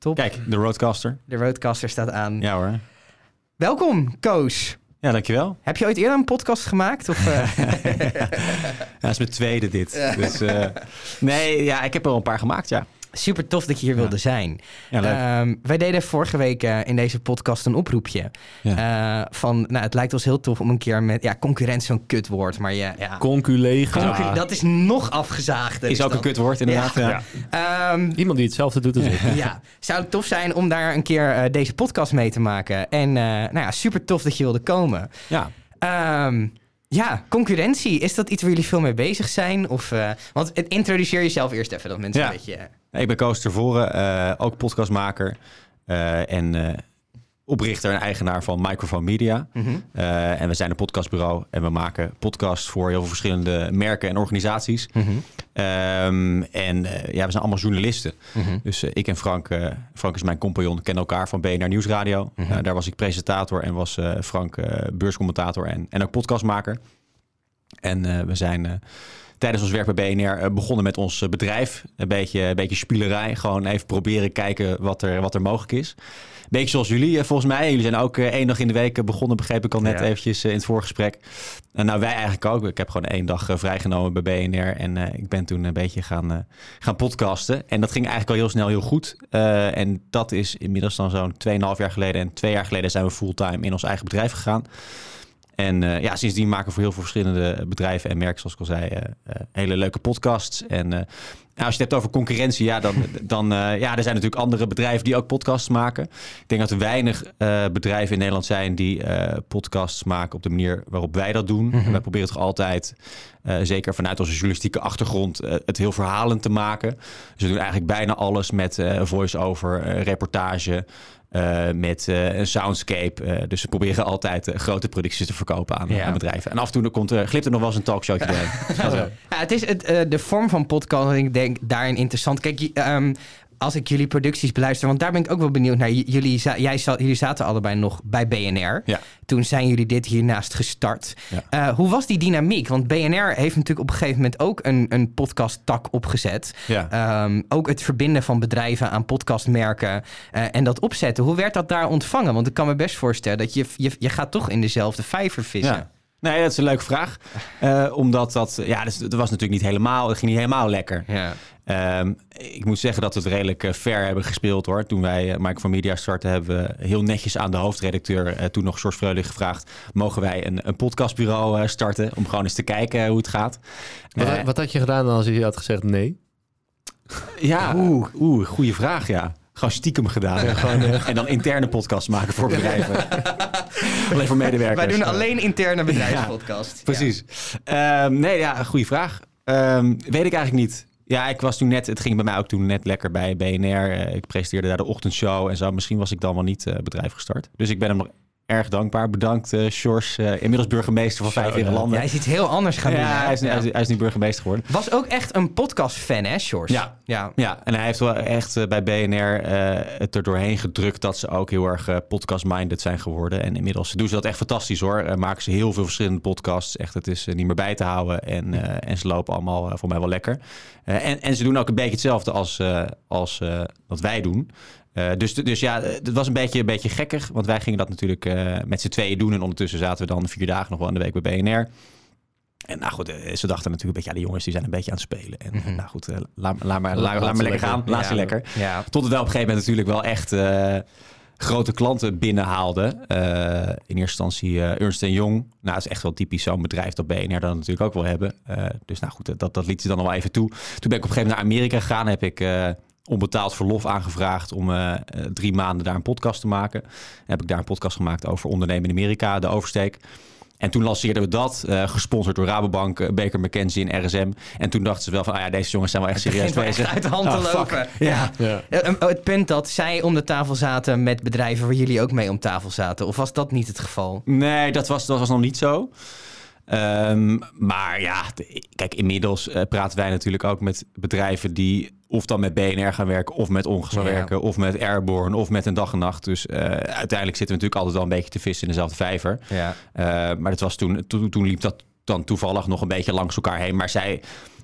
top. Kijk, de Roadcaster. De Roadcaster staat aan. Ja hoor. Welkom, Koos. Ja, dankjewel. Heb je ooit eerder een podcast gemaakt? Of, uh... ja, dat is mijn tweede dit. Dus, uh, nee, ja, ik heb er al een paar gemaakt, ja. Super tof dat je hier wilde zijn. Ja, um, wij deden vorige week uh, in deze podcast een oproepje. Ja. Uh, van, nou, het lijkt ons heel tof om een keer met... Ja, concurrent zo'n kutwoord, maar ja... ja. Conculega. Concu dat is nog afgezaagd. Is ook een kutwoord, inderdaad. Um, Iemand die hetzelfde doet als ik. ja, zou het tof zijn om daar een keer uh, deze podcast mee te maken. En nou ja, super tof dat je wilde komen. Ja. Um, ja, concurrentie. Is dat iets waar jullie veel mee bezig zijn? Of, want het, introduceer jezelf eerst even, dat mensen een beetje... Ik ben Koos Tervoren, uh, ook podcastmaker uh, en oprichter en eigenaar van Microphone Media. Mhm. Mm -hmm. en we zijn een podcastbureau en we maken podcasts voor heel veel verschillende merken en organisaties. Mm -hmm. um, en ja, we zijn allemaal journalisten. Mm -hmm. Dus ik en Frank, Frank is mijn compagnon, kennen elkaar van BNR Nieuwsradio. Mhm. daar was ik presentator en was Frank beurscommentator en, en ook podcastmaker. En we zijn tijdens ons werk bij BNR begonnen met ons bedrijf. Een beetje, een beetje spielerij. Gewoon even proberen kijken wat er, wat er mogelijk is. Beetje zoals jullie volgens mij. Jullie zijn ook één dag in de week begonnen, begreep ik al net Ja. eventjes in het voorgesprek. En nou, wij eigenlijk ook. Ik heb gewoon één dag vrijgenomen bij BNR. En ik ben toen een beetje gaan, gaan podcasten. En dat ging eigenlijk al heel snel heel goed. Uh, en dat is inmiddels dan zo'n 2,5 jaar geleden. En twee jaar geleden zijn we fulltime in ons eigen bedrijf gegaan. En uh, ja, sindsdien maken we voor heel veel verschillende bedrijven en merken, zoals ik al zei, uh, uh, hele leuke podcasts. En nou, als je het hebt over concurrentie, ja, dan, dan ja, er zijn natuurlijk andere bedrijven die ook podcasts maken. Ik denk dat er weinig bedrijven in Nederland zijn die podcasts maken op de manier waarop wij dat doen. En wij proberen toch altijd, zeker vanuit onze journalistieke achtergrond, het heel verhalend te maken. Dus we doen eigenlijk bijna alles met voice-over, reportage. Uh, met uh, een soundscape. Uh, dus we proberen altijd grote producties te verkopen aan, Ja. aan bedrijven. En af en toe komt, er glipt er nog wel eens een talkshowtje doorheen. Ja, het is het, eh, de vorm van podcast, ik denk daarin interessant. Kijk, je- ehm, als ik jullie producties beluister, want daar ben ik ook wel benieuwd naar. J- Jullie, jij zat, jullie zaten allebei nog bij BNR. Ja. Toen zijn jullie dit hiernaast gestart. Ja. Eh, hoe was die dynamiek? Want BNR heeft natuurlijk op een gegeven moment ook een, een podcast-tak opgezet. Ja. Ehm, ook het verbinden van bedrijven aan podcastmerken eh, en dat opzetten. Hoe werd dat daar ontvangen? Want ik kan me best voorstellen dat je, je, je gaat toch in dezelfde vijver vissen. Ja. Nee, dat is een leuke vraag. Eh, omdat dat, ja, dus, dat was natuurlijk niet helemaal, het ging niet helemaal lekker. Ja. Ehm, ik moet zeggen dat we het redelijk eh, fair hebben gespeeld hoor. Toen wij uh, Mike van Media starten, hebben we heel netjes aan de hoofdredacteur, eh, toen nog George Freulich, gevraagd: mogen wij een, een podcastbureau eh, starten? Om gewoon eens te kijken hoe het gaat. Wat, wat had je gedaan als je had gezegd nee? ja, oeh, oeh, goede vraag, ja. Gewoon stiekem gedaan. Ja, gewoon, En dan interne podcasts maken voor bedrijven. alleen voor medewerkers. Wij doen alleen interne bedrijfspodcast. Precies. Ehm, nee, ja, goede vraag. Ehm, weet ik eigenlijk niet. Ja, ik was toen net, het ging bij mij ook toen net lekker bij BNR. Eh, ik presenteerde daar de ochtendshow en zo. Misschien was ik dan wel niet eh, bedrijf gestart. Dus ik ben hem erg dankbaar. Bedankt, Sjors, eh, inmiddels burgemeester van vijf landen. Ja, hij is iets heel anders gaan. Ja, hij is, Ja. hij, is, hij is nu burgemeester geworden. Was ook echt een podcast-fan, hè, Sjors? Ja. ja. Ja, en hij heeft wel echt eh, bij BNR het er doorheen gedrukt dat ze ook heel erg podcast-minded zijn geworden. En inmiddels doen ze dat echt fantastisch hoor. Maken ze heel veel verschillende podcasts. Echt, het is niet meer bij te houden. En, en ze lopen allemaal voor mij wel lekker. En, en ze doen ook een beetje hetzelfde als, als wat wij doen. Eh, dus, dus ja, het was een beetje, een beetje gekkig. Want wij gingen dat natuurlijk eh, met z'n tweeën doen. En ondertussen zaten we dan vier dagen nog wel in de week bij BNR. En nou goed, eh, ze dachten natuurlijk een beetje, ja, die jongens die zijn een beetje aan het spelen. En Mhm. nou goed, laat, laat, maar, laat, ze maar lekker gaan. Laat ze Ja. lekker. Ja. Tot het wel op een gegeven moment natuurlijk wel echt grote klanten binnenhaalde. In eerste instantie Ernst Young. Nou, dat is echt wel typisch zo'n bedrijf dat BNR dan natuurlijk ook wil hebben. Dus nou goed, dat, dat liet ze dan al wel even toe. Toen ben ik op een gegeven moment naar Amerika gegaan. Heb ik onbetaald verlof aangevraagd om eh, eh, drie maanden daar een podcast te maken. heb ik daar een podcast gemaakt over ondernemen in Amerika, de oversteek. En toen lanceerden we dat, eh, gesponsord door Rabobank, Baker McKenzie en RSM. En toen dachten ze wel van, ah ja, deze jongens zijn wel echt serieus echt bezig. uit de hand te Oh, fuck. lopen. Ja. Ja. Het punt dat zij om de tafel zaten met bedrijven waar jullie ook mee om tafel zaten. Of was dat niet het geval? Nee, dat was, dat was nog niet zo. Ehm, maar ja, kijk, inmiddels eh, praten wij natuurlijk ook met bedrijven die of dan met BNR gaan werken, of met Onges gaan Ja. werken, of met Airborne, of met een dag en nacht. Dus eh, uiteindelijk zitten we natuurlijk altijd wel een beetje te vissen in dezelfde vijver. Ja. Eh, maar dat was toen, toen, toen liep dat dan toevallig nog een beetje langs elkaar heen. Maar zij,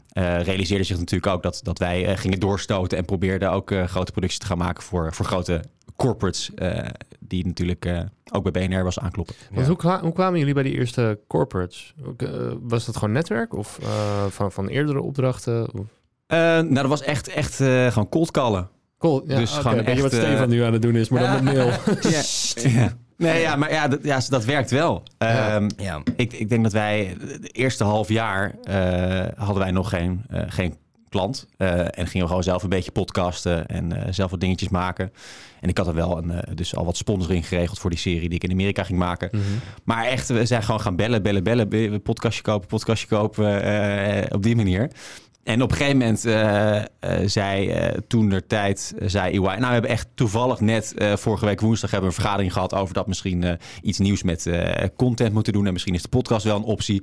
eh, realiseerde zich natuurlijk ook dat, dat wij gingen doorstoten en probeerden ook eh, grote producties te gaan maken voor, voor grote corporates, eh, die natuurlijk eh, ook bij BNR was aankloppen. Want hoe, kwa- hoe kwamen jullie bij die eerste corporates? Ook, was dat gewoon netwerk of eh, van, van eerdere opdrachten? Of... Eh, nou, dat was echt, echt eh, gewoon cold callen. Cool, ja, Dus gewoon weet je wat eh, Stefan nu aan het doen is, maar dan met mail. ja. ja. Nee, ja, maar ja, dat, ja, dat werkt wel. Ja. Ehm, Ja. ik, ik denk dat wij de eerste half jaar eh, hadden wij nog geen, eh, geen klant. Eh, en gingen we gewoon zelf een beetje podcasten en eh, zelf wat dingetjes maken. En ik had er wel een, dus al wat sponsoring geregeld voor die serie die ik in Amerika ging maken. Mhm. Maar echt, we zijn gewoon gaan bellen, bellen, bellen. Be- Podcastje kopen, podcastje kopen. op die manier. En op een gegeven moment eh, zei eh, toen der tijd, zei EY... Nou, we hebben echt toevallig net vorige week woensdag... hebben we een vergadering gehad over dat misschien iets nieuws met content moeten doen. En misschien is de podcast wel een optie.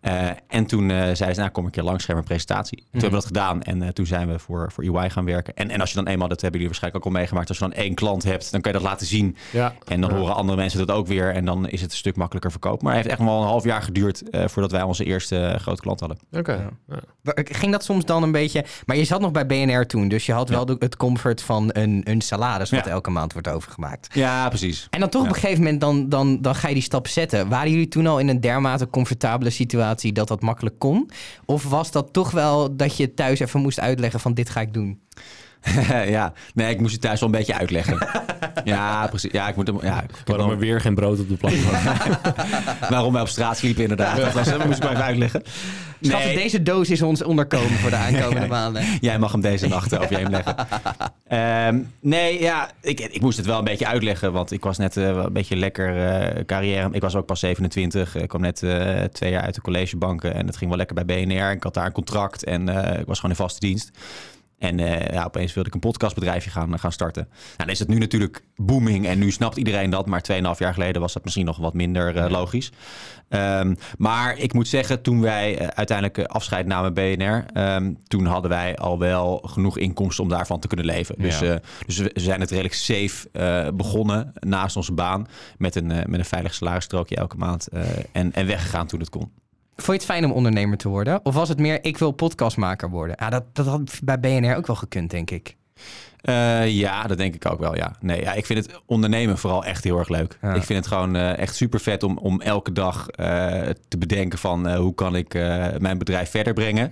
Eh, en toen eh zeiden ze, nou kom een keer langs, geef me een presentatie. Toen hebben we dat gedaan en eh, toen zijn we voor, voor EY gaan werken. En, en als je dan eenmaal, dat hebben jullie waarschijnlijk ook al meegemaakt... als je dan één klant hebt, dan kan je dat laten zien. Ja. En dan Ja. horen andere mensen dat ook weer. En dan is het een stuk makkelijker verkopen. Maar het heeft echt wel een half jaar geduurd eh, voordat wij onze eerste grote klant hadden. Oké. Ja. Ging dat soms dan een beetje... Maar je zat nog bij BNR toen, dus je had wel de- het comfort van een, een salaris... wat Ja. elke maand wordt overgemaakt. Ja, precies. En dan toch Ja. op een gegeven moment, dan, dan, dan ga je die stap zetten. Waren jullie toen al in een dermate comfortabele situatie dat dat makkelijk kon? Of was dat toch wel dat je thuis even moest uitleggen van dit ga ik doen? ja, nee, ik moest het thuis wel een beetje uitleggen. ja, precies. Ja, ik moet hem. Ja, ik Waarom er weer geen brood op de plank was. waarom wij op straat sliepen, inderdaad. Dat was, dat moest ik maar even uitleggen. Schat, Nee. deze doos is ons onderkomen voor de aankomende maanden. Jij mag hem deze nacht over je heen leggen. Ehm, nee, ja, ik, ik moest het wel een beetje uitleggen, want ik was net eh, een beetje lekker eh, carrière. Ik was ook pas 27, ik kwam net eh, twee jaar uit de collegebanken en het ging wel lekker bij BNR. Ik had daar een contract en eh, ik was gewoon in vaste dienst. En eh, ja, opeens wilde ik een podcastbedrijfje gaan, gaan starten. Nou, dan is het nu natuurlijk booming en nu snapt iedereen dat. Maar 2,5 jaar geleden was dat misschien nog wat minder eh, logisch. Ehm, maar ik moet zeggen, toen wij eh, uiteindelijk afscheid namen BNR... ehm, toen hadden wij al wel genoeg inkomsten om daarvan te kunnen leven. Dus, Ja. dus we zijn het redelijk safe begonnen naast onze baan... met een, met een veilig salarisstrookje elke maand. en, en weggegaan toen het kon. Vond je het fijn om ondernemer te worden? Of was het meer, ik wil podcastmaker worden? Ja, dat, dat had bij BNR ook wel gekund, denk ik. Eh, ja, dat denk ik ook wel, ja. Nee, ja, ik vind het ondernemen vooral echt heel erg leuk. Ja. Ik vind het gewoon eh, echt super vet om, om elke dag eh, te bedenken van... hoe kan ik mijn bedrijf verder brengen.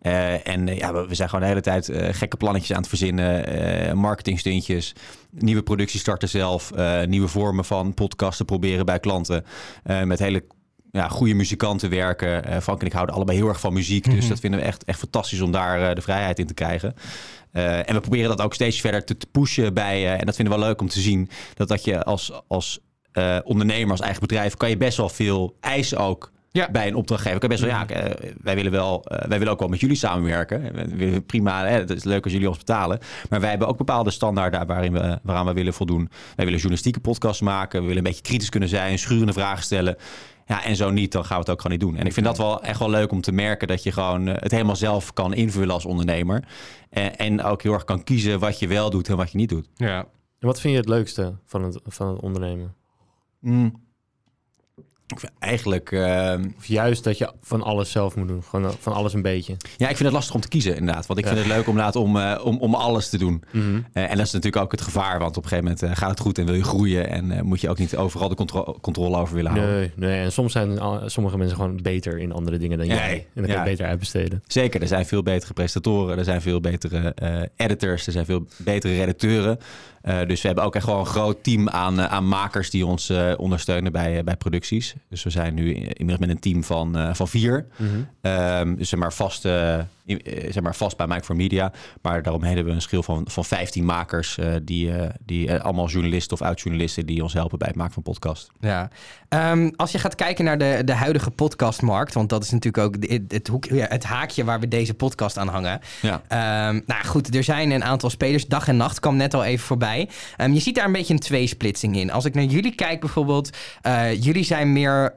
Eh, en ja, we, we zijn gewoon de hele tijd gekke plannetjes aan het verzinnen. marketingstuntjes, nieuwe producties starten zelf. nieuwe vormen van podcasten proberen bij klanten. met hele ja, goede muzikanten werken. Eh Frank en ik houden allebei heel erg van muziek. Dus Mhm. dat vinden we echt, echt fantastisch om daar eh, de vrijheid in te krijgen. Eh, en we proberen dat ook steeds verder te, te pushen bij... en dat vinden we wel leuk om te zien. Dat, dat je als, als ondernemer, als eigen bedrijf... kan je best wel veel eisen ook Ja. bij een opdrachtgever. Kan je best wel, ja, eh, wij willen wel, wij willen ook wel met jullie samenwerken. Prima, hè, het is leuk als jullie ons betalen. Maar wij hebben ook bepaalde standaarden waarin we, waaraan we willen voldoen. Wij willen journalistieke podcasts maken. We willen een beetje kritisch kunnen zijn, schurende vragen stellen. Ja, en zo niet, dan gaan we het ook gewoon niet doen. En ik vind dat wel echt wel leuk om te merken dat je gewoon eh, het helemaal zelf kan invullen als ondernemer. En, en ook heel erg kan kiezen wat je wel doet en wat je niet doet. Ja. En wat vind je het leukste van het, van het ondernemen? Mm. Ik vind eigenlijk... ehm, Of juist dat je van alles zelf moet doen. Gewoon van alles een beetje. ja, ik vind het lastig om te kiezen inderdaad. Want ik Ja. vind het leuk om, inderdaad om, eh, om, om alles te doen. Mhm. Eh, en dat is natuurlijk ook het gevaar. Want op een gegeven moment eh, gaat het goed en wil je groeien. En eh, moet je ook niet overal de contro- controle over willen houden. Nee, nee, en soms zijn sommige mensen gewoon beter in andere dingen dan jij. En dan kan je ja. beter uitbesteden. Zeker, er zijn veel betere presentatoren, er zijn veel betere eh, editors, er zijn veel betere redacteuren. Eh, dus we hebben ook echt gewoon een groot team aan, eh, aan makers die ons eh, ondersteunen bij, bij producties. Dus we zijn nu inmiddels met een team van, van vier. Mhm. Ehm, dus zeg maar, vast, in- eh, zeg maar vast bij Mike for Media. Maar daaromheen hebben we een schil van, van 15 makers. eh, die eh, die eh, allemaal journalisten of oud-journalisten die ons helpen bij het maken van podcast. Ja. Ehm, als je gaat kijken naar de, de huidige podcastmarkt, want dat is natuurlijk ook het, het, hoek, ja, het haakje waar we deze podcast aan hangen. Ja. Ehm, nou goed, er zijn een aantal spelers. Dag en nacht kwam net al even voorbij. Ehm, je ziet daar een beetje een tweesplitsing in. Als ik naar jullie kijk bijvoorbeeld. eh, jullie zijn meer...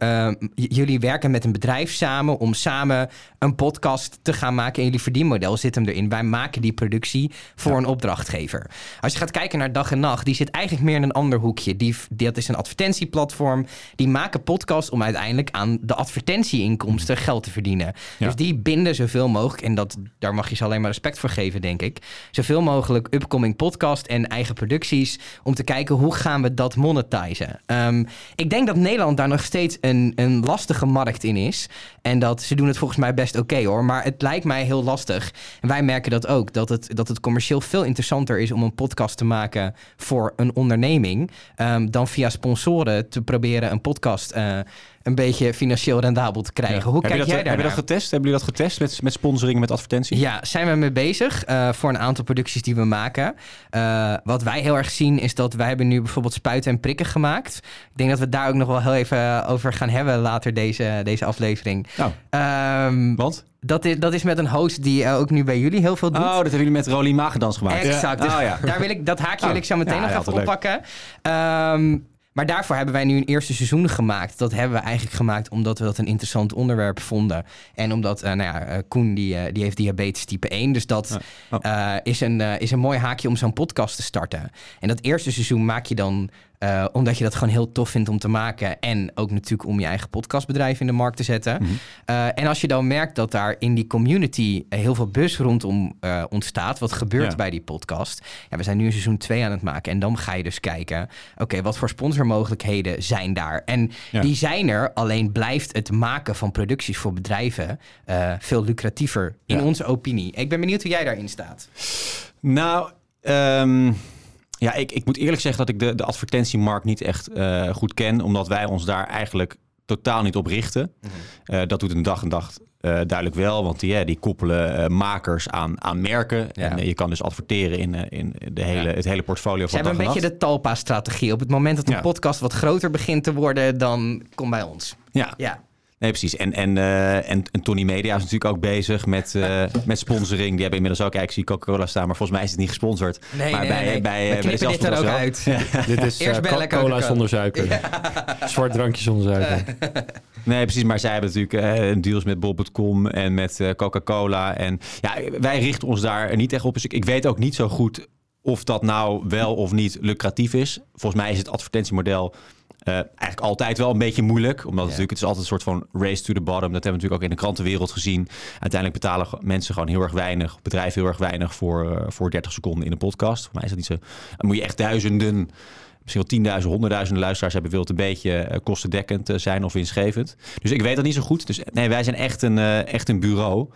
jullie werken met een bedrijf samen om samen een podcast te gaan maken. Maken. En jullie verdienmodel zit hem erin. Wij maken die productie voor Ja. een opdrachtgever. Als je gaat kijken naar Dag en Nacht, die zit eigenlijk meer in een ander hoekje. Die, dat is een advertentieplatform. Die maken podcasts om uiteindelijk aan de advertentieinkomsten geld te verdienen. Ja. Dus die binden zoveel mogelijk, en dat, daar mag je ze alleen maar respect voor geven, denk ik. Zoveel mogelijk upcoming podcast en eigen producties. Om te kijken hoe gaan we dat monetizen. Ehm, ik denk dat Nederland daar nog steeds een, een lastige markt in is. En dat ze doen het volgens mij best oké hoor. Maar het lijkt mij heel lastig. En wij merken dat ook. Dat het, dat het commercieel veel interessanter is om een podcast te maken voor een onderneming. ehm, dan via sponsoren te proberen een podcast eh, een beetje financieel rendabel te krijgen. Hoe heb kijk dat, jij daar je dat getest? Hebben jullie dat getest met, met sponsoring, met advertenties? ja, zijn we mee bezig eh, voor een aantal producties die we maken. Eh, wat wij heel erg zien is dat wij hebben nu bijvoorbeeld spuiten en prikken gemaakt. Ik denk dat we daar ook nog wel heel even over gaan hebben later deze, deze aflevering. Nou, Ehm, want? Dat, is, dat is met een host die eh, ook nu bij jullie heel veel doet. Oh, dat hebben jullie met Rolien Magendans gemaakt. Exact. Dus Oh, ja. daar wil ik, dat haakje Oh. wil ik zo meteen Ja, nog even oppakken. Ehm, maar daarvoor hebben wij nu een eerste seizoen gemaakt. Dat hebben we eigenlijk gemaakt omdat we dat een interessant onderwerp vonden. En omdat, eh, nou ja, eh, Koen die, die heeft diabetes type 1. Dus dat. Oh. is, een, is een mooi haakje om zo'n podcast te starten. En dat eerste seizoen maak je dan eh, omdat je dat gewoon heel tof vindt om te maken. En ook natuurlijk om je eigen podcastbedrijf in de markt te zetten. Mhm. Eh, en als je dan merkt dat daar in die community heel veel buzz rondom eh, ontstaat, wat gebeurt Ja. bij die podcast? Ja, we zijn nu een seizoen 2 aan het maken en dan ga je dus kijken, oké, wat voor sponsormogelijkheden zijn daar? En Ja. die zijn er, alleen blijft het maken van producties voor bedrijven veel lucratiever, in Ja. onze opinie. Ik ben benieuwd hoe jij daarin staat. Nou, ehm, ja, ik, ik moet eerlijk zeggen dat ik de, de advertentiemarkt niet echt eh, goed ken, omdat wij ons daar eigenlijk totaal niet op richten. Eh, dat doet een dag en dag eh, duidelijk wel, want die, die koppelen makers aan, aan merken. Ja. En je kan dus adverteren in, in de hele, Ja. het hele portfolio Ze van hebben dag een en beetje nacht. de Talpa-strategie. Op het moment dat een Ja. podcast wat groter begint te worden, dan kom bij ons. Ja, Ja. Nee, precies. En, en, eh, en, en Tony Media is natuurlijk ook bezig met, eh, met sponsoring. Die hebben inmiddels ook, kijk, ik zie Coca-Cola staan, maar volgens mij is het niet gesponsord. Nee, maar nee, bij, nee. bij, We bij knippen dit er ook uit. Dit is eh, Coca-Cola. zonder suiker. Zwart drankje zonder suiker. Nee, precies. Maar zij hebben natuurlijk eh, deals met Bob.com en met eh, Coca-Cola. En ja, wij richten ons daar niet echt op. Dus ik, ik weet ook niet zo goed of dat nou wel of niet lucratief is. Volgens mij is het advertentiemodel eh, eigenlijk altijd wel een beetje moeilijk. Omdat natuurlijk, het is altijd een soort van race to the bottom. Dat hebben we natuurlijk ook in de krantenwereld gezien. Uiteindelijk betalen mensen gewoon heel erg weinig, bedrijven heel erg weinig voor, eh, voor 30 seconden in een podcast. Voor mij is dat niet zo. Dan moet je echt duizenden misschien wel tienduizenden, honderdduizenden luisteraars hebben, wil het een beetje eh, kostendekkend eh, zijn of winstgevend. Dus ik weet dat niet zo goed. Dus nee, wij zijn echt een, eh, echt een bureau.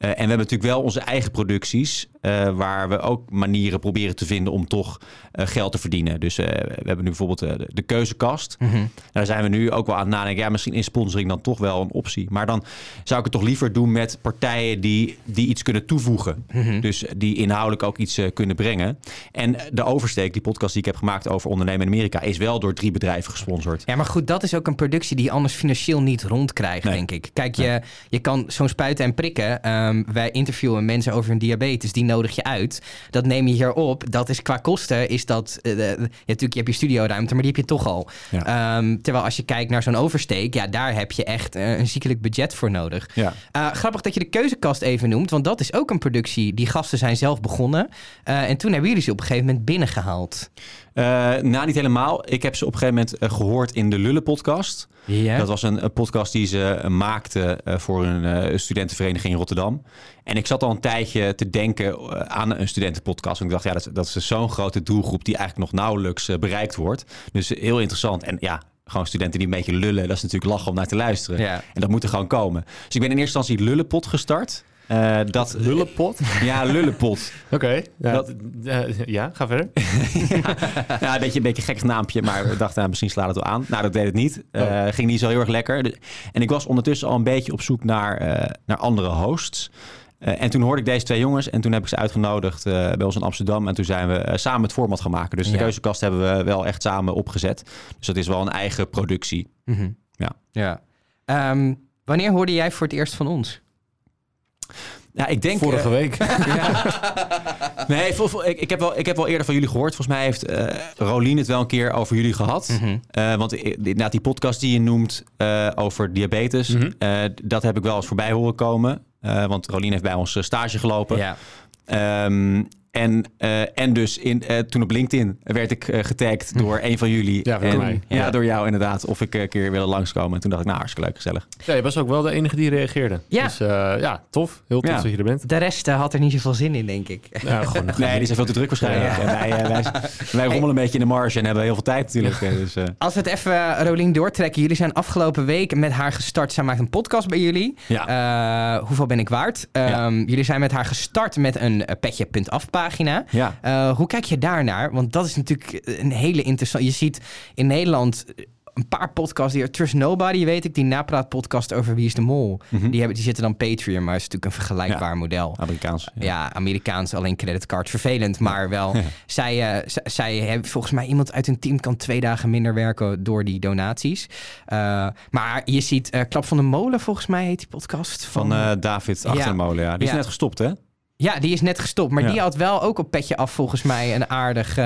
Eh, en we hebben natuurlijk wel onze eigen producties, eh, waar we ook manieren proberen te vinden om toch eh, geld te verdienen. Dus we hebben nu bijvoorbeeld de, de keuzekast. Mhm. Daar zijn we nu ook wel aan het nadenken. Ja, misschien is sponsoring dan toch wel een optie. Maar dan zou ik het toch liever doen met partijen die, die iets kunnen toevoegen. Mhm. Dus die inhoudelijk ook iets kunnen brengen. En de oversteek, die podcast die ik heb gemaakt over ondernemen in Amerika, is wel door drie bedrijven gesponsord. Ja, maar goed, dat is ook een productie die je anders financieel niet rondkrijgt, Nee. denk ik. Kijk, je, je kan zo'n spuiten en prikken. Ehm, wij interviewen mensen over hun diabetes, die nodig je uit. Dat neem je hier op. Dat is qua kosten, is dat... eh, de- ja, natuurlijk, je hebt je studioruimte, maar die heb je toch al. Ja. Ehm, terwijl als je kijkt naar zo'n oversteek, ja, daar heb je echt eh, een ziekelijk budget voor nodig. Ja. Eh, grappig dat je de keuzekast even noemt, want dat is ook een productie. Die gasten zijn zelf begonnen. Eh, en toen hebben jullie ze op een gegeven moment binnengehaald. Eh, nou, niet helemaal. Ik heb ze op een gegeven moment eh, gehoord in de Lullen podcast. Ja. Dat was een, een podcast die ze eh, maakten voor een studentenvereniging in Rotterdam. En ik zat al een tijdje te denken aan een studentenpodcast. En ik dacht, ja, dat, is- dat is zo'n grote doelgroep die eigenlijk nog nauwelijks bereikt wordt. Dus heel interessant. En ja, gewoon studenten die een beetje lullen, dat is natuurlijk lachen om naar te luisteren. Ja. En dat moet er gewoon komen. Dus ik ben in eerste instantie Lullenpot gestart. Eh, dat, Lullenpot? Ja, Lullenpot. Oké. Ja, Dat- eh, ja, ga verder. Ja, een beetje een beetje een gek naampje, maar we dachten, nou, misschien slaat het wel aan. Nou, dat deed het niet. Eh, Oh. Ging niet zo heel erg lekker. En ik was ondertussen al een beetje op zoek naar, eh, naar andere hosts. Eh, en toen hoorde ik deze twee jongens en toen heb ik ze uitgenodigd eh, bij ons in Amsterdam. En toen zijn we samen het format gaan maken. Dus de Ja. keuzekast hebben we wel echt samen opgezet. Dus dat is wel een eigen productie. Mhm. Ja. ja. Ehm, wanneer hoorde jij voor het eerst van ons? Ja, ik denk... Vorige eh, week. nee, vol- vol- ik, ik, heb wel, ik heb wel eerder van jullie gehoord. Volgens mij heeft eh Rolien het wel een keer over jullie gehad. Mhm. Eh, want inderdaad, die podcast die je noemt over diabetes, Mhm. dat heb ik wel eens voorbij horen komen. Want Rolien heeft bij ons stage gelopen. Ja. Ehm, en, eh, en dus in, eh, toen op LinkedIn werd ik eh, getagd door een van jullie. Ja, door en, mij. Ja, Ja. door jou inderdaad. Of ik een keer wilde langskomen. En toen dacht ik, nou, hartstikke leuk, gezellig. Ja, je was ook wel de enige die reageerde. Ja. Dus eh, ja, tof. Heel tof Ja. dat je er bent. De rest had er niet zoveel zin in, denk ik. Ja, gewoon, Nee, die zijn veel te druk waarschijnlijk. En wij, wij, wij rommelen een beetje in de marge en hebben heel veel tijd natuurlijk. Dus, eh, Als we het even, Rolien, doortrekken. Jullie zijn afgelopen week met haar gestart. Zij maakt een podcast bij jullie. ja. Eh, hoeveel ben ik waard? Ehm, Jullie zijn met haar gestart met een eh, petje.af pagina. ja. Eh, hoe kijk je daarnaar? Want dat is natuurlijk een hele interessante... Je ziet in Nederland een paar podcasts. Die, Trust Nobody, weet ik. Die napraat podcast over Wie is de Mol. Mhm. Die, hebben, die zitten dan Patreon, maar is natuurlijk een vergelijkbaar model. Amerikaans. Ja. Amerikaans, alleen creditcard. Vervelend, maar wel. Ja. Zij, eh, zij hebben volgens mij iemand uit hun team kan twee dagen minder werken door die donaties. Eh, maar je ziet Klap van de Molen, volgens mij heet die podcast. Van eh, David achter Ja. de molen, ja. Die is net gestopt, hè? Ja, die is net gestopt. Maar Ja. die had wel ook op petje af volgens mij een aardig...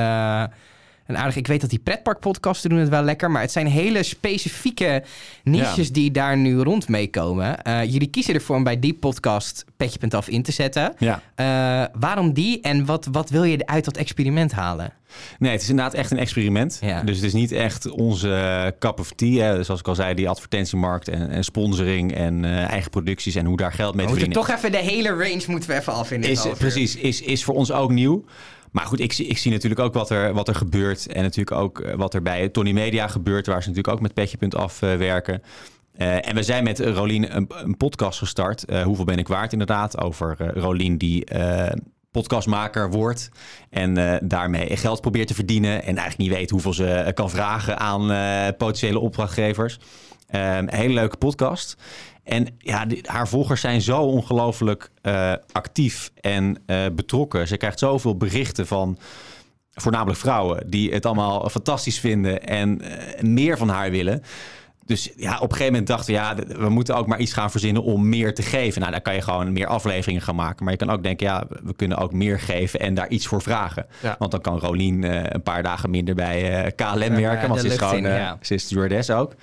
een aardig ik weet dat die pretparkpodcasten doen het wel lekker. Maar het zijn hele specifieke niches die daar nu rond meekomen. Eh, jullie kiezen ervoor om bij die podcast petje.af in te zetten. Ja. Eh, waarom die en wat, wat wil je uit dat experiment halen? Nee, het is inderdaad echt een experiment. Ja. Dus het is niet echt onze cup of tea. Hè. Zoals ik al zei, die advertentiemarkt en, en sponsoring en eh, eigen producties en hoe daar geld mee We te moeten verdienen. toch even de hele range moeten we even af in dit Is, precies, is, is voor ons ook nieuw. Maar goed, ik, ik zie natuurlijk ook wat er, wat er gebeurt. En natuurlijk ook eh, wat er bij Tony Media gebeurt. Waar ze natuurlijk ook met Petje.af eh, werken. Eh, en we zijn met Rolien een, een podcast gestart. Hoeveel ben ik waard inderdaad? Over Rolien die podcastmaker wordt. En daarmee geld probeert te verdienen. En eigenlijk niet weet hoeveel ze kan vragen aan potentiële opdrachtgevers. Eh, een hele leuke podcast. En ja, haar volgers zijn zo ongelooflijk eh, actief en eh, betrokken. Ze krijgt zoveel berichten van voornamelijk vrouwen die het allemaal fantastisch vinden en eh, meer van haar willen. Dus ja, op een gegeven moment dachten we, ja, we moeten ook maar iets gaan verzinnen om meer te geven. Nou, daar kan je gewoon meer afleveringen gaan maken. Maar je kan ook denken, ja, we kunnen ook meer geven en daar iets voor vragen. Ja. Want dan kan Rolien eh, een paar dagen minder bij eh, KLM Ja, werken. Want ze is gewoon, in, eh, ja. ze is stewardess ook.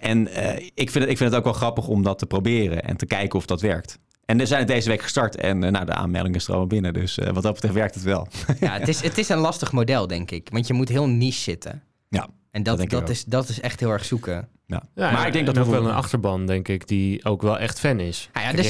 En ik, vind het, ik vind het ook wel grappig om dat te proberen en te kijken of dat werkt. En we zijn het deze week gestart en nou, de aanmeldingen stromen binnen. Dus wat dat betreft werkt het wel. Ja, het is, het is een lastig model, denk ik. Want je moet heel niche zitten. Ja, En dat dat, is, dat is echt heel erg zoeken. ja. Ja, maar ik denk dat ook we wel een achterban, denk ik, die ook wel echt fan is. Nou ja, de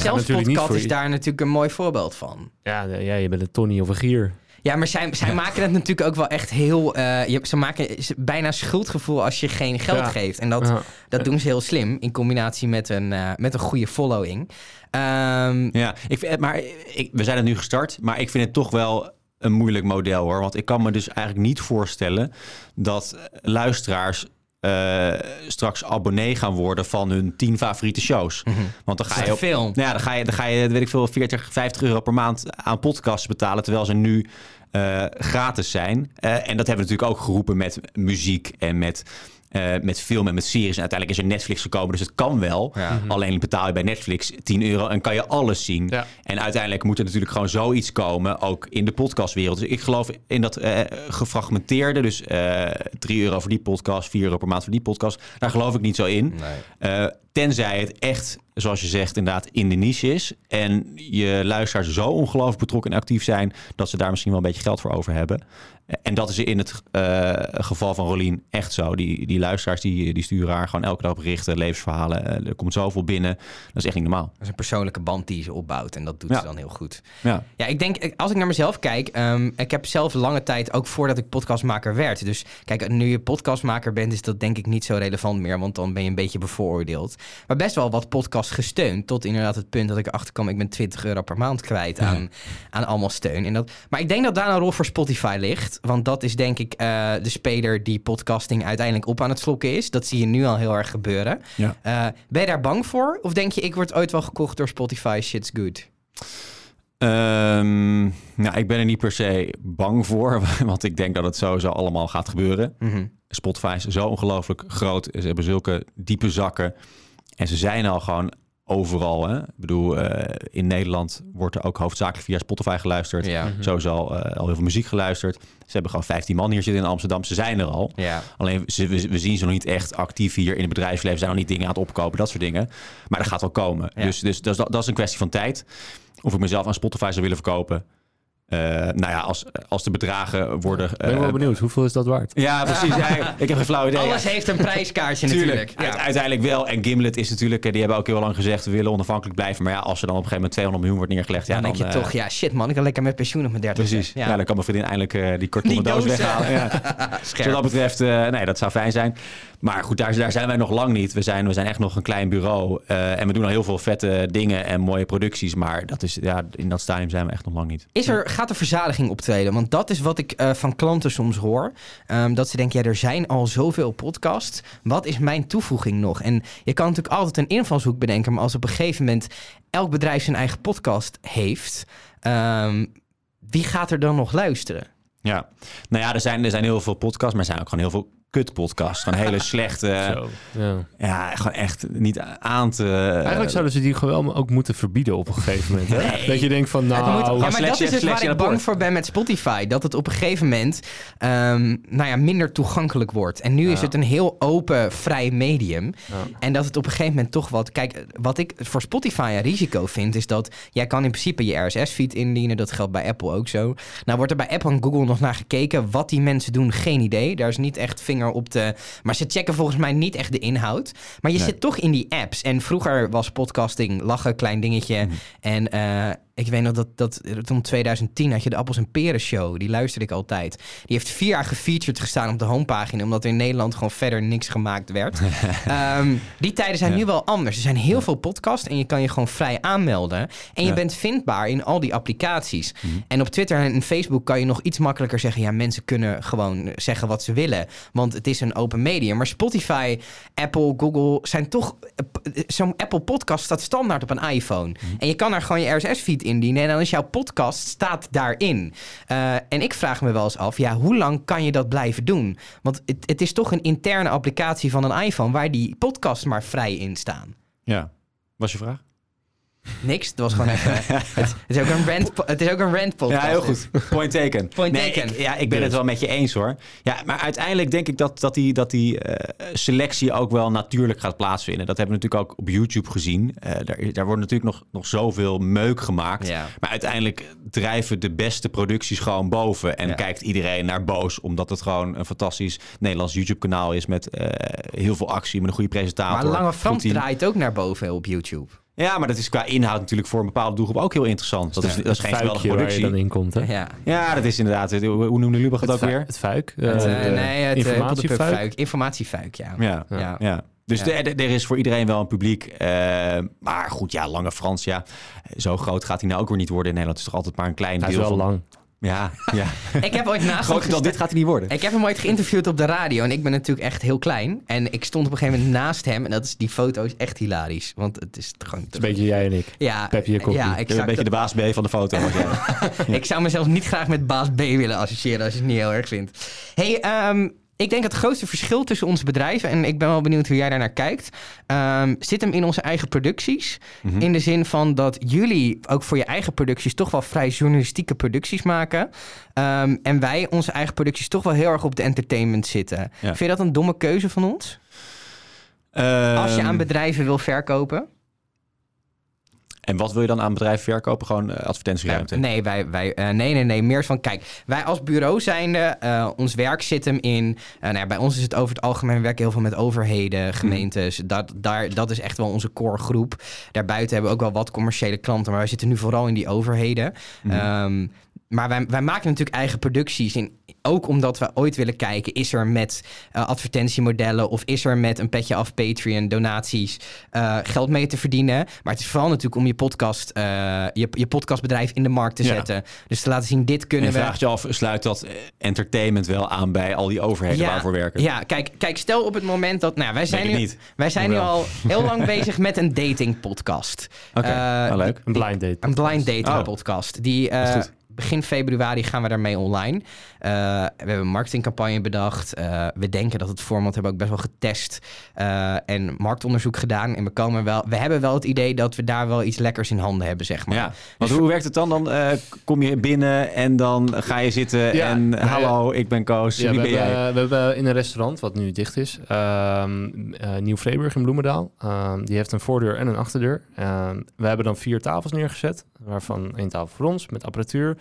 voor is daar natuurlijk een mooi voorbeeld van. Ja, de- ja, je bent een Tony of een Gier. Ja, maar zij, zij maken het natuurlijk ook wel echt heel... eh, je, ze maken bijna schuldgevoel als je geen geld Ja. geeft. En dat, Ja. dat doen ze heel slim in combinatie met een, eh, met een goede following. Ehm, Ja, ik vind, maar ik, we zijn het nu gestart, maar ik vind het toch wel een moeilijk model hoor. Want ik kan me dus eigenlijk niet voorstellen dat luisteraars eh, straks abonnee gaan worden van hun tien favoriete shows. Want dan ga je op, veel. nou ja, dan ga je, dan ga je, weet ik veel, 40, 50 euro per maand aan podcasts betalen, terwijl ze nu eh, gratis zijn. Eh, en dat hebben we natuurlijk ook geroepen met muziek en met, eh, met film en met series. En uiteindelijk is er Netflix gekomen, dus het kan wel. Ja. Alleen betaal je bij Netflix 10 euro en kan je alles zien. Ja. En uiteindelijk moet er natuurlijk gewoon zoiets komen, ook in de podcastwereld. Dus ik geloof in dat eh, gefragmenteerde, dus eh 3 euro voor die podcast, 4 euro per maand voor die podcast. Daar geloof ik niet zo in. Tenzij het echt, zoals je zegt, inderdaad in de niche is. En je luisteraars zo ongelooflijk betrokken en actief zijn... dat ze daar misschien wel een beetje geld voor over hebben. En dat is in het eh, geval van Rolien echt zo. Die, die luisteraars die, die sturen haar gewoon elke dag berichten, levensverhalen. Eh, er komt zoveel binnen. Dat is echt niet normaal. Dat is een persoonlijke band die ze opbouwt en dat doet Ja. ze dan heel goed. Ja, Ja, ik denk, als ik naar mezelf kijk, ehm, ik heb zelf lange tijd, ook voordat ik podcastmaker werd. Dus kijk, nu je podcastmaker bent, is dat denk ik niet zo relevant meer, want dan ben je een beetje bevooroordeeld. Maar best wel wat gesteund, tot inderdaad het punt dat ik erachter kwam, ik ben 20 euro per maand kwijt aan, aan allemaal steun. En dat, maar ik denk dat daar een rol voor Spotify ligt, want dat is denk ik eh, de speler die podcasting uiteindelijk op aan het slokken is. Dat zie je nu al heel erg gebeuren. ja. Eh, ben je daar bang voor? Of denk je, ik word ooit wel gekocht door Spotify, shit's good? Ehm, nou, ik ben er niet per se bang voor, want ik denk dat het sowieso allemaal gaat gebeuren. Mhm. Spotify is zo ongelooflijk groot. Ze hebben zulke diepe zakken. En ze zijn al gewoon overal. Hè? Ik bedoel, eh, in Nederland wordt er ook hoofdzakelijk via Spotify geluisterd. Ja. Mhm. Sowieso al, eh, al heel veel muziek geluisterd. Ze hebben gewoon 15 man hier zitten in Amsterdam. Ze zijn er al. Ja. Alleen ze, we, we zien ze nog niet echt actief hier in het bedrijfsleven. Ze zijn nog niet dingen aan het opkopen, dat soort dingen. Maar dat gaat wel komen. Ja. Dus, dus dat, is, dat is een kwestie van tijd. Of ik mezelf aan Spotify zou willen verkopen. Eh, nou ja, als, als de bedragen worden... Ben ik eh, wel benieuwd, hoeveel is dat waard? ja, precies. Ja, ik heb geen flauw idee. Alles heeft een prijskaartje natuurlijk. Tuurlijk, uit- uiteindelijk wel. En Gimlet is natuurlijk, eh, die hebben ook heel lang gezegd, we willen onafhankelijk blijven. Maar ja, als er dan op een gegeven moment 200 miljoen wordt neergelegd, ja, dan denk je eh, toch, ja shit man, ik kan lekker met pensioen op mijn 30 Precies. Ja. Ja. dan kan mijn vriendin eindelijk eh, die kartonnen Die doos weghalen. Ja. Dus wat dat betreft, eh, nee, dat zou fijn zijn. Maar goed, daar, daar zijn wij nog lang niet. We zijn, we zijn echt nog een klein bureau. eh, en we doen al heel veel vette dingen en mooie producties. Maar dat is, ja, in dat stadium zijn we echt nog lang niet. Is er, gaat er verzadiging optreden? Want dat is wat ik eh, van klanten soms hoor. Ehm, dat ze denken, ja, er zijn al zoveel podcasts. Wat is mijn toevoeging nog? En je kan natuurlijk altijd een invalshoek bedenken. Maar als op een gegeven moment elk bedrijf zijn eigen podcast heeft... ehm, wie gaat er dan nog luisteren? Ja, nou ja, er zijn, er zijn heel veel podcasts, maar er zijn ook gewoon heel veel kut-podcasts. Gewoon hele slechte, Zo. Ja. ja, gewoon echt niet aan te... Eigenlijk zouden ze die gewoon ook moeten verbieden op een gegeven moment. Hè? Nee. Dat je denkt van, moet- nou... ja, maar dat is dus waar ik bang voor ben met Spotify. Dat het op een gegeven moment ehm, nou ja, minder toegankelijk wordt. En nu is het een heel open, vrij medium. Ja. En dat het op een gegeven moment toch wat... Kijk, wat ik voor Spotify een risico vind... is dat jij kan in principe je RSS-feed indienen. Dat geldt bij Apple ook zo. Nou wordt er bij Apple en Google nog naar gekeken. Wat die mensen doen, geen idee. Daar is niet echt vinger op de... Maar ze checken volgens mij niet echt de inhoud. Maar je Nee. zit toch in die apps. En vroeger was podcasting lachen, klein dingetje. Mhm. En eh, ik weet nog dat, dat om 2010 had je de Appels en Peren show. Die luisterde ik altijd. Die heeft vier jaar gefeatured gestaan op de homepagina. Omdat er in Nederland gewoon verder niks gemaakt werd. Ehm, die tijden zijn Ja. nu wel anders. Er zijn heel veel podcasts en je kan je gewoon vrij aanmelden. En je Ja. bent vindbaar in al die applicaties. Mhm. En op Twitter en Facebook kan je nog iets makkelijker zeggen... ja, mensen kunnen gewoon zeggen wat ze willen. Want het is een open medium. Maar Spotify, Apple, Google zijn toch... eh, Zo'n Apple podcast staat standaard op een iPhone. En je kan daar gewoon je RSS-feed indienen... en dan is jouw podcast staat daarin. Eh, en ik vraag me wel eens af... ja, hoe lang kan je dat blijven doen? Want het, het is toch een interne applicatie van een iPhone... waar die podcasts maar vrij in staan. Ja. Was je vraag? Niks, dat was gewoon even... het, het is ook een rant, het is ook een rant podcast. Ja, heel goed. Point taken. Point Nee, taken. ik- ja, ik ben Dus. het wel met je eens hoor. Ja, maar uiteindelijk denk ik dat, dat die, dat die eh, selectie ook wel natuurlijk gaat plaatsvinden. Dat hebben we natuurlijk ook op YouTube gezien. Eh, daar, daar wordt natuurlijk nog, nog zoveel meuk gemaakt. Ja. Maar uiteindelijk drijven de beste producties gewoon boven. En Ja. kijkt iedereen naar Boos. Omdat het gewoon een fantastisch Nederlands YouTube-kanaal is. Met eh, heel veel actie, met een goede presentator. Maar Lange Frans draait ook naar boven op YouTube. Ja, maar dat is qua inhoud natuurlijk voor een bepaalde doelgroep ook heel interessant. Dat is, dat is geen geweldige Fuikje waar je productie. dan in komt, hè? Ja. Ja, dat is inderdaad. Hoe, noemde Lubach het, ook weer? Het fuik. Het, eh, eh, nee, het eh, informatiefuik. Informatie Informatiefuik, ja. Ja, Ja. ja. Dus Ja. Er, er is voor iedereen wel een publiek. eh, maar goed, ja, Lange Frans, ja. Zo groot gaat hij nou ook weer niet worden in Nederland. Het is toch altijd maar een klein Hij is deel wel van... lang. Ja, ja. Ik heb ooit naast hem Groter dan dit gaat hij niet worden. Ik heb hem ooit geïnterviewd op de radio en ik ben natuurlijk echt heel klein. En ik stond op een gegeven moment naast hem en dat is, die foto is echt hilarisch. Want het is gewoon... Het is een beetje jij en ik. ja, Pepje en Koppie. ja, Ik ben een beetje de baas B van de foto. Ik zou mezelf niet graag met baas B willen associëren als je het niet heel erg vindt. hey, ehm, ik denk het grootste verschil tussen onze bedrijven, en ik ben wel benieuwd hoe jij daar naar kijkt, ehm, zit hem in onze eigen producties. Mhm. In de zin van dat jullie ook voor je eigen producties toch wel vrij journalistieke producties maken. Ehm, en wij onze eigen producties toch wel heel erg op de entertainment zitten. Vind je dat een domme keuze van ons? Als je Ehm, aan bedrijven wil verkopen? En wat wil je dan aan bedrijven verkopen? Gewoon eh, advertentieruimte? Nee, wij, wij, eh, nee, nee, nee. Meer van, kijk, wij als bureau zijnde, eh ons werk zit hem in... eh, nou ja, bij ons is het over het algemeen, we werken heel veel met overheden, gemeentes. Dat, daar, dat is echt wel onze core groep. Daarbuiten hebben we ook wel wat commerciële klanten, maar wij zitten nu vooral in die overheden. Ehm, maar wij, wij maken natuurlijk eigen producties. In, ook omdat we ooit willen kijken, is er met eh, advertentiemodellen of is er met een petje af Patreon donaties eh, geld mee te verdienen. Maar het is vooral natuurlijk om je podcast, eh, je, je podcastbedrijf in de markt te Ja. zetten. Dus te laten zien, dit En kunnen je we. vraagt je af, sluit dat entertainment wel aan bij al die overheden Ja, waarvoor werken? Ja, kijk, kijk, stel op het moment dat. Nou, wij zijn, nu, wij zijn nu al heel lang bezig met een dating podcast. Oké, nou, leuk. Een blind date. Een blind dating Oh. podcast. Die, begin februari gaan we daarmee online. Eh, we hebben een marketingcampagne bedacht. Eh, we denken dat het format hebben we ook best wel getest eh, en marktonderzoek gedaan. En we, komen wel, we hebben wel het idee dat we daar wel iets lekkers in handen hebben, zeg maar. Ja, want hoe werkt het dan? Dan eh, kom je binnen en dan ga je zitten Ja, en nou ja. hallo, ik ben Koos. Ja, Wie we, ben jij? hebben, we hebben in een restaurant, wat nu dicht is, ehm eh, Nieuw Vreeburg in Bloemendaal. Ehm, die heeft een voordeur en een achterdeur. Ehm, we hebben dan vier tafels neergezet, waarvan één tafel voor ons met apparatuur.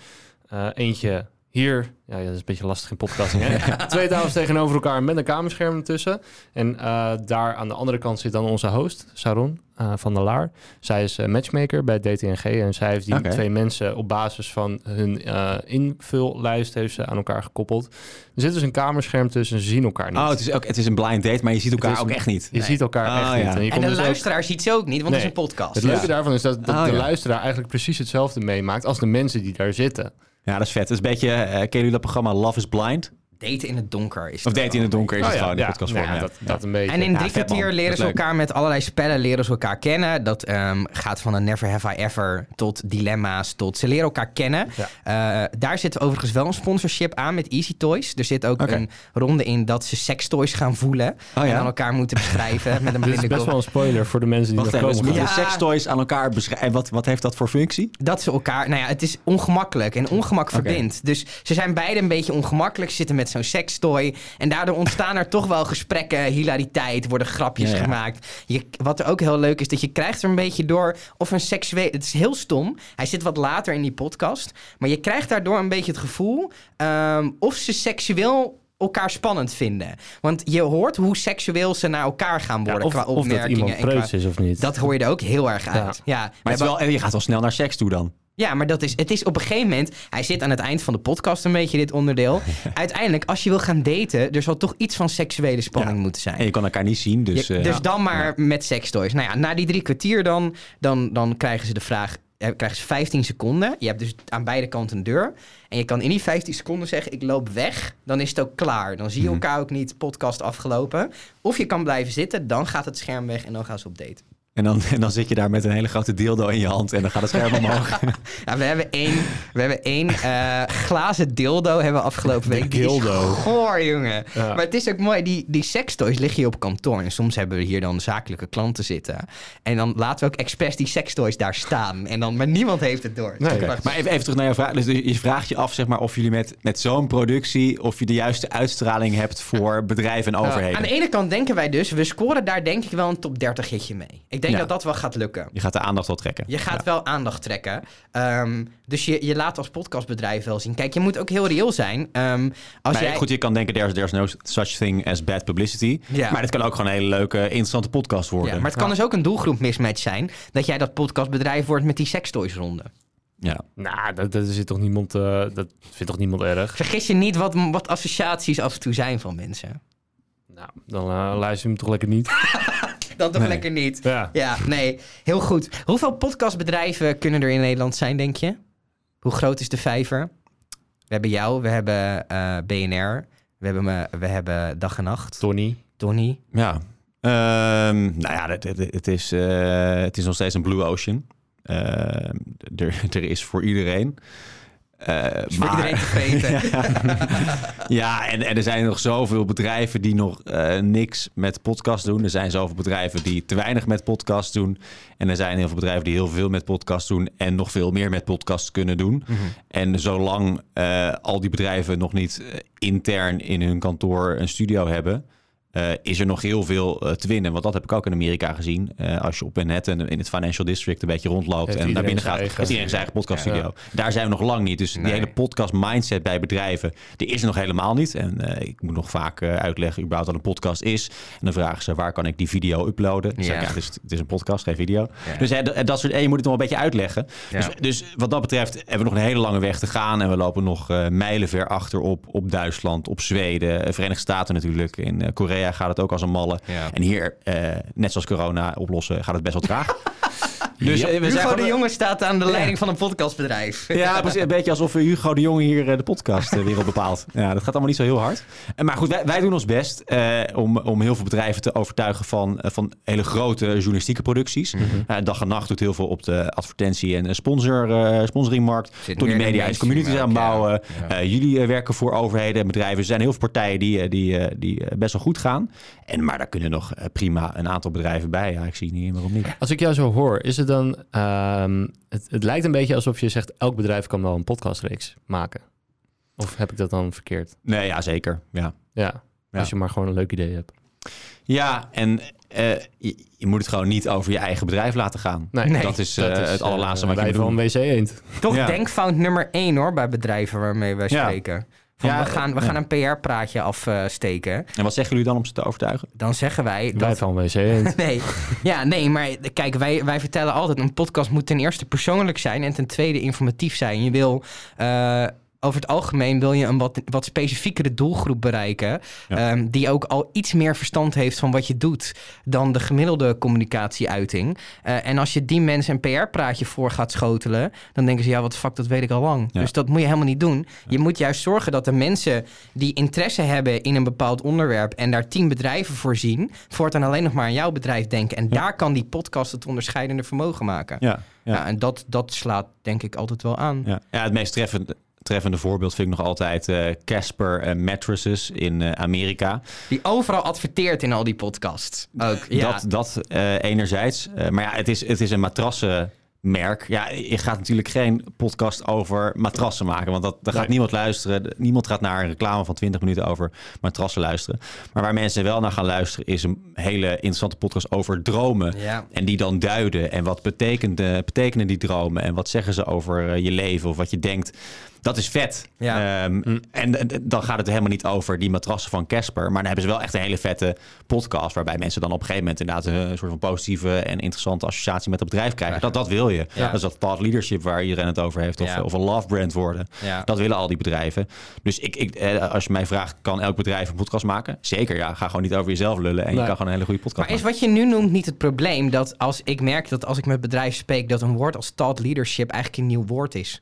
Eh, eentje hier, ja, ja, dat is een beetje lastig in podcasting. Hè? Twee tafels tegenover elkaar met een kamerscherm ertussen. En eh, daar aan de andere kant zit dan onze host, Saron eh, van der Laar. Zij is matchmaker bij DTNG en zij heeft die twee mensen op basis van hun eh, invullijst heeft ze aan elkaar gekoppeld. Er zit dus een kamerscherm tussen, ze zien elkaar niet. Oh, het is, ook, het is een blind date, maar je ziet elkaar ook een- echt niet. Je ziet elkaar Ah, echt ja. niet. je En de dus ook- luisteraar ziet ze ook niet, want het is een podcast. Het leuke Ja. daarvan is dat, dat Oh, de ja. luisteraar eigenlijk precies hetzelfde meemaakt als de mensen die daar zitten. Ja, dat is vet. Het is een beetje, eh kennen jullie dat programma Love is Blind? Daten in het donker is Of Daten in het donker is Oh het gewoon in ja. podcast ja, dat, dat een beetje. En in Ja, drie kwartier leren Dat ze elkaar met allerlei spellen leren ze elkaar kennen. Dat ehm, gaat van een Never Have I Ever tot dilemma's tot ze leren elkaar kennen. Eh, daar zit overigens wel een sponsorship aan met Easy Toys. Er zit ook Oké. een ronde in dat ze sextoys gaan voelen Oh en aan elkaar moeten beschrijven met een Dit is blinde best kop. wel een spoiler voor de mensen die Wacht nog even, komen. moeten Ja. sextoys aan elkaar beschrijven. En wat, wat heeft dat voor functie? Dat ze elkaar, nou ja, het is ongemakkelijk en ongemak verbindt. Dus ze zijn beide een beetje ongemakkelijk, ze zitten met zo'n sextoy. En daardoor ontstaan er toch wel gesprekken, hilariteit, worden grapjes Ja, ja. gemaakt. Je, wat er ook heel leuk is, dat je krijgt er een beetje door of een seksueel... Het is heel stom, hij zit wat later in die podcast. Maar je krijgt daardoor een beetje het gevoel ehm, of ze seksueel elkaar spannend vinden. Want je hoort hoe seksueel ze naar elkaar gaan Ja, worden of, qua of dat opmerkingen. iemand preuts is of niet. dat hoor je er ook heel erg uit. Ja, Maar het wel, en je gaat wel snel naar seks toe dan. Ja, maar dat is, het is op een gegeven moment... Hij zit aan het eind van de podcast een beetje, dit onderdeel. Uiteindelijk, als je wil gaan daten... er zal toch iets van seksuele spanning Ja. moeten zijn. En je kan elkaar niet zien, dus... Je- eh, dus ja. dan maar met sextoys. Nou ja, na die drie kwartier dan, dan, dan krijgen ze de vraag... eh, krijgen ze 15 seconden. Je hebt dus aan beide kanten een deur. En je kan in die 15 seconden zeggen, ik loop weg. Dan is het ook klaar. Dan zie je Mhm. elkaar ook niet, podcast afgelopen. Of je kan blijven zitten, dan gaat het scherm weg en dan gaan ze op date. En dan, en dan zit je daar met een hele grote dildo in je hand en dan gaat het scherm omhoog. Ja, we hebben één, we hebben één eh, glazen dildo hebben we afgelopen week. Die is dildo. Goor, jongen. Ja. Maar het is ook mooi, die, die sextoys liggen hier op kantoor. En soms hebben we hier dan zakelijke klanten zitten. En dan laten we ook expres die sextoys daar staan. En dan, maar niemand heeft het door. Nee. Maar even, even terug naar jouw vraag. Dus je vraagt je af zeg maar, of jullie met, met zo'n productie... of je de juiste uitstraling hebt voor bedrijven en overheden. Aan de ene kant denken wij dus, we scoren daar denk ik wel een top 30 hitje mee. Ik denk Ja. dat dat wel gaat lukken. Je gaat de aandacht wel trekken. Je gaat wel aandacht trekken. Ehm, dus je, je laat als podcastbedrijf wel zien. Kijk, je moet ook heel reëel zijn. Ehm, als Maar jij... goed, je kan denken, there's, there's no such thing as bad publicity. Ja. Maar het kan ook gewoon een hele leuke, interessante podcast worden. Ja, maar het kan dus ook een doelgroep mismatch zijn. Dat jij dat podcastbedrijf wordt met die sextoys ronde. Ja. Nou, dat, dat zit toch niemand, eh, dat vindt toch niemand erg? Vergis je niet wat, wat associaties af en toe zijn van mensen. Nou, dan eh, luister je hem toch lekker niet. Dan toch Nee. lekker niet. Ja. Ja, nee, heel goed. Hoeveel podcastbedrijven kunnen er in Nederland zijn, denk je? Hoe groot is de vijver? We hebben jou, we hebben eh, BNR, we hebben, me, we hebben Dag en Nacht, Tony. Tony. Ja. Ehm, nou ja, het, het, het is, eh, het is nog steeds een blue ocean. Ehm, er, er is voor iedereen. Eh, voor maar- iedereen tevreden. Ja, en, en er zijn nog zoveel bedrijven die nog eh, niks met podcast doen. Er zijn zoveel bedrijven die te weinig met podcast doen. En er zijn heel veel bedrijven die heel veel met podcast doen en nog veel meer met podcast kunnen doen. Mhm. En zolang eh, al die bedrijven nog niet intern in hun kantoor een studio hebben, eh, is er nog heel veel eh, te winnen. Want dat heb ik ook in Amerika gezien. Eh, als je op Manhattan in het Financial District een beetje rondloopt Heeft en naar iedereen binnen zijn gaat, eigen- heeft iedereen zijn eigen podcaststudio. Daar zijn we nog lang niet. Dus die hele podcast mindset bij bedrijven, die is er nog helemaal niet. En ik moet nog vaak uitleggen überhaupt wat een podcast is. En dan vragen ze, waar kan ik die video uploaden? Dan zeg ik, Ja. ja, het is, het is een podcast, geen video. Ja. Dus dat, soort, en je moet het nog een beetje uitleggen. Ja. Dus, dus wat dat betreft hebben we nog een hele lange weg te gaan. En we lopen nog mijlenver achter op, op Duitsland, op Zweden, Verenigde Staten natuurlijk. In Korea gaat het ook als een malle. Ja. En hier, eh, net zoals corona oplossen, gaat het best wel traag. Dus Ja. eh, we Hugo zijn de Jonge staat aan de leiding van een podcastbedrijf. Ja, precies. Een beetje alsof Hugo de Jonge hier eh, de podcastwereld bepaalt. Ja, dat gaat allemaal niet zo heel hard. Eh, Maar goed, wij, wij doen ons best eh, om, om heel veel bedrijven te overtuigen van, eh, van hele grote journalistieke producties. Mhm. Eh, Dag en Nacht doet heel veel op de advertentie- en sponsor, eh, sponsoringmarkt. Tony Media is communities aanbouwen. ja. Ja. Eh, jullie eh, werken voor overheden en bedrijven. Er zijn heel veel partijen die, eh, die, eh, die eh, best wel goed gaan. En, maar daar kunnen nog eh, prima een aantal bedrijven bij. Ja, ik zie niet waarom niet. Als ik jou zo hoor, is het dan... ehm, het, het lijkt een beetje alsof je zegt... elk bedrijf kan wel een podcastreeks maken. Of heb ik dat dan verkeerd? Nee, ja, zeker. Ja. Ja, Ja. als je maar gewoon een leuk idee hebt. Ja, en eh, je, je moet het gewoon niet over je eigen bedrijf laten gaan. Nee, Nee, dat is, eh, het allerlaatste eh, wat je moet doen. van WC Eend. Toch Ja. denkfout nummer één hoor, bij bedrijven waarmee wij Ja. Van, Ja, we gaan, we ja. gaan een PR-praatje afsteken. En wat zeggen jullie dan om ze te overtuigen? Dan zeggen wij Wij dat... van WC. Nee, ja, nee, maar kijk, wij, wij vertellen altijd... een podcast moet ten eerste persoonlijk zijn... en ten tweede informatief zijn. Je wil... eh, over het algemeen wil je een wat, wat specifiekere doelgroep bereiken. Ja. ehm, die ook al iets meer verstand heeft van wat je doet. dan de gemiddelde communicatieuiting. Eh, en als je die mensen een PR-praatje voor gaat schotelen. dan denken ze: ja, wat de fuck, dat weet ik al lang. Ja. Dus dat moet je helemaal niet doen. Je moet juist zorgen dat de mensen die interesse hebben in een bepaald onderwerp. en daar tien bedrijven voor zien. voortaan alleen nog maar aan jouw bedrijf denken. En daar kan die podcast het onderscheidende vermogen maken. Ja, ja. Ja, en dat, dat slaat denk ik altijd wel aan. ja. ja het meest treffende, treffende voorbeeld vind ik nog altijd eh, Casper eh, Mattresses in eh, Amerika. Die overal adverteert in al die podcasts. Ook. Ja. Dat, dat enerzijds. Maar ja, het is, het is een matrassenmerk. Ja, je gaat natuurlijk geen podcast over matrassen maken. Want dat, daar gaat Nee. niemand luisteren. Niemand gaat naar een reclame van 20 minuten over matrassen luisteren. Maar waar mensen wel naar gaan luisteren... is een hele interessante podcast over dromen. Ja. En die dan duiden. En wat betekent, betekenen die dromen? En wat zeggen ze over je leven of wat je denkt? Dat is vet. Ja. Ehm, Hm. En eh, dan gaat het helemaal niet over die matrassen van Casper. Maar dan hebben ze wel echt een hele vette podcast. Waarbij mensen dan op een gegeven moment inderdaad een, een soort van positieve en interessante associatie met het bedrijf krijgen. Dat, dat wil je. Ja. Dat is dat thought leadership waar iedereen het over heeft. Of, Ja. of een love brand worden. Ja. Dat willen al die bedrijven. Dus ik, ik, eh, als je mij vraagt, kan elk bedrijf een podcast maken? Zeker ja. Ga gewoon niet over jezelf lullen. En je kan gewoon een hele goede podcast Maar is maken. wat je nu noemt niet het probleem dat als ik merk dat als ik met bedrijven spreek dat een woord als thought leadership eigenlijk een nieuw woord is.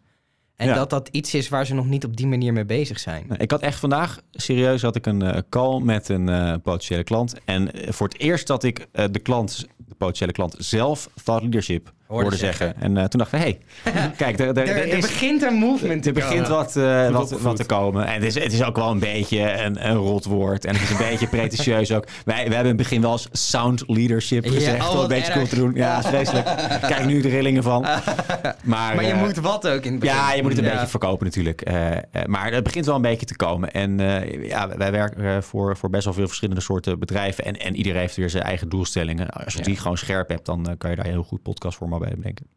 En Ja. dat dat iets is waar ze nog niet op die manier mee bezig zijn. Nee, Ik had echt vandaag, serieus, had ik een eh, call met een eh, potentiële klant. En eh, voor het eerst dat ik de klant, de potentiële klant, zelf thought leadership hoorde, Hoorde zeggen. zeggen. En eh, toen dacht ik, hé, hey, kijk, er, er, Er, er er begint een movement Er begint wat, eh, wat, te komen. En het is, het is ook wel een beetje een, een rot woord. En het is een beetje pretentieus ook. Wij, wij hebben in het begin wel eens sound leadership Ja, gezegd. oh, om een wat beetje erg. cool te doen. Ja, is vreselijk. Kijk nu de rillingen van. Maar, Maar je eh, moet wat ook in het begin. ja, je moet het een Ja. beetje verkopen natuurlijk. Maar het begint wel een beetje te komen. En eh, ja, wij werken voor, voor best wel veel verschillende soorten bedrijven. En, en iedereen heeft weer zijn eigen doelstellingen. Als je Ja. die gewoon scherp hebt, dan kan je daar een heel goed podcast voor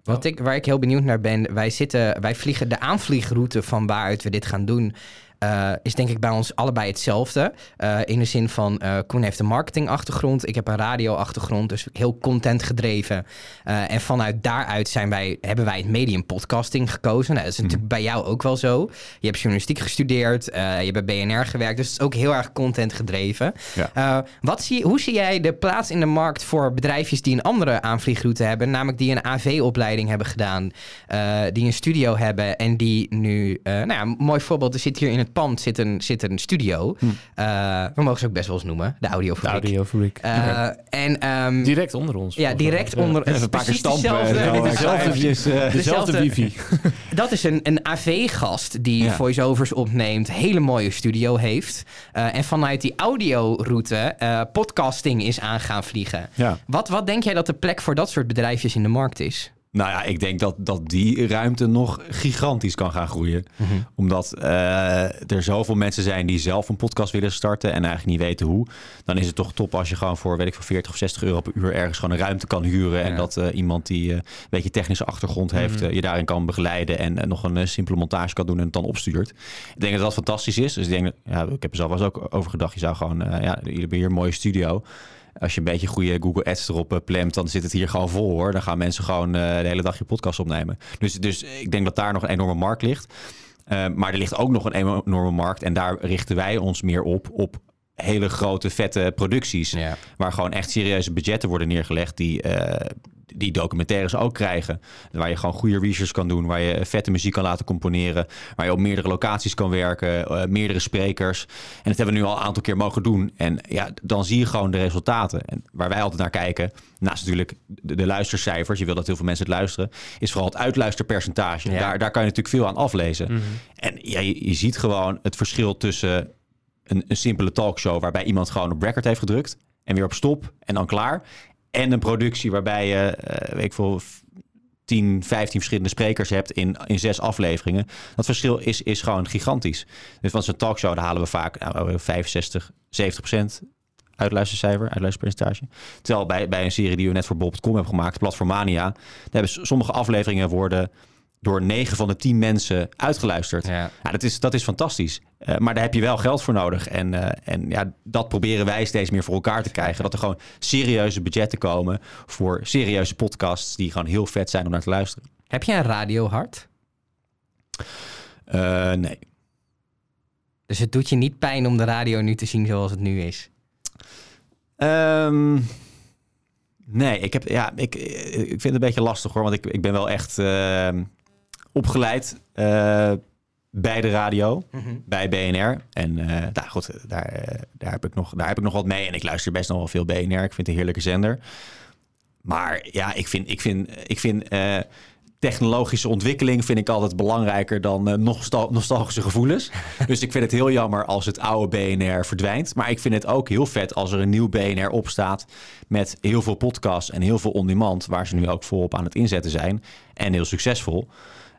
Wat ik, waar ik heel benieuwd naar ben, wij, zitten, wij vliegen de aanvliegroute van waaruit we dit gaan doen. Eh, is denk ik bij ons allebei hetzelfde. Eh, in de zin van, eh Koen heeft een marketingachtergrond, ik heb een radioachtergrond, dus heel content gedreven. En vanuit daaruit zijn wij, hebben wij het medium podcasting gekozen. Nou, dat is natuurlijk bij jou ook wel zo. Je hebt journalistiek gestudeerd, je hebt bij BNR gewerkt, dus het is ook heel erg content gedreven. Ja. Wat zie, hoe zie jij de plaats in de markt voor bedrijfjes die een andere aanvliegroute hebben, namelijk die een AV-opleiding hebben gedaan, die een studio hebben en die nu, nou ja, een mooi voorbeeld, er zit hier in het pand zit een, zit een studio. Hm. Eh, we mogen ze ook best wel eens noemen, de De audiofabriek. audiofabriek. Eh, En ehm, Direct onder ons. ja, direct onder, Even een paar keer stampen. dezelfde- dezelfde- eventjes, eh, Dezelfde dezelfde- wifi. Dat is een, een AV-gast die Ja. voice-overs opneemt, hele mooie studio heeft. eh, en vanuit die audioroute eh podcasting is aan gaan vliegen. ja. Wat, wat denk jij dat de plek voor dat soort bedrijfjes in de markt is? Nou ja, ik denk dat, dat die ruimte nog gigantisch kan gaan groeien. Omdat eh, er zoveel mensen zijn die zelf een podcast willen starten en eigenlijk niet weten hoe. Dan is het toch top als je gewoon voor, weet ik, voor 40 of 60 euro per uur ergens gewoon een ruimte kan huren. En dat eh, iemand die eh, een beetje technische achtergrond heeft, eh, je daarin kan begeleiden en nog een simpele montage kan doen en het dan opstuurt. Ik denk dat dat fantastisch is. Dus ik denk, ja, ik heb er zelf wel eens ook over gedacht. Je zou gewoon, ja, jullie hebben hier een mooie studio. Als je een beetje goede Google Ads erop eh, plemt, dan zit het hier gewoon vol hoor. Dan gaan mensen gewoon eh, de hele dag je podcast opnemen. Dus, dus ik denk dat daar nog een enorme markt ligt. Eh, maar er ligt ook nog een enorme markt. En daar richten wij ons meer op. Op hele grote, vette producties. Ja. Waar gewoon echt serieuze budgetten worden neergelegd. Die, eh, die documentaires ook krijgen. Waar je gewoon goede research kan doen. Waar je vette muziek kan laten componeren. Waar je op meerdere locaties kan werken. eh, meerdere sprekers. En dat hebben we nu al een aantal keer mogen doen. En ja, dan zie je gewoon de resultaten. En waar wij altijd naar kijken, naast natuurlijk de, de luistercijfers. Je wil dat heel veel mensen het luisteren. Is vooral het uitluisterpercentage. Ja. Daar, daar kan je natuurlijk veel aan aflezen. Mhm. En ja, je, je ziet gewoon het verschil tussen een, simpele talkshow waarbij iemand gewoon op record heeft gedrukt en weer op stop en dan klaar. En een productie waarbij je, eh, weet ik veel, 10, 15 verschillende sprekers hebt in, in zes afleveringen. Dat verschil is, is gewoon gigantisch. Dus van zo'n talkshow halen we vaak nou, 65, 70 procent uitluistercijfer, uitluisterpercentage. Terwijl bij, bij een serie die we net voor Bob.com hebben gemaakt, Platformania, daar hebben sommige afleveringen worden door 9 van de 10 mensen uitgeluisterd. Ja. Ja, dat, is, dat is fantastisch. Eh, maar daar heb je wel geld voor nodig. En, eh, en ja, dat proberen wij steeds meer voor elkaar te krijgen. Dat er gewoon serieuze budgetten komen voor serieuze podcasts die gewoon heel vet zijn om naar te luisteren. Heb je een radiohart? Eh, nee. Dus het doet je niet pijn om de radio nu te zien zoals het nu is. Ehm, nee, ik, heb, ja, ik, ik vind het een beetje lastig hoor. Want ik, ik ben wel echt ehm, opgeleid eh, bij de radio. bij BNR. En eh nou goed, daar, eh, daar, heb ik nog, daar heb ik nog wat mee. En ik luister best nog wel veel BNR. Ik vind het een heerlijke zender. Maar ja, ik vind, ik vind, ik vind technologische ontwikkeling vind ik altijd belangrijker dan nostal- nostalgische gevoelens. dus ik vind het heel jammer als het oude BNR verdwijnt. Maar ik vind het ook heel vet als er een nieuw BNR opstaat met heel veel podcasts en heel veel on-demand, waar ze nu ook volop aan het inzetten zijn. En heel succesvol.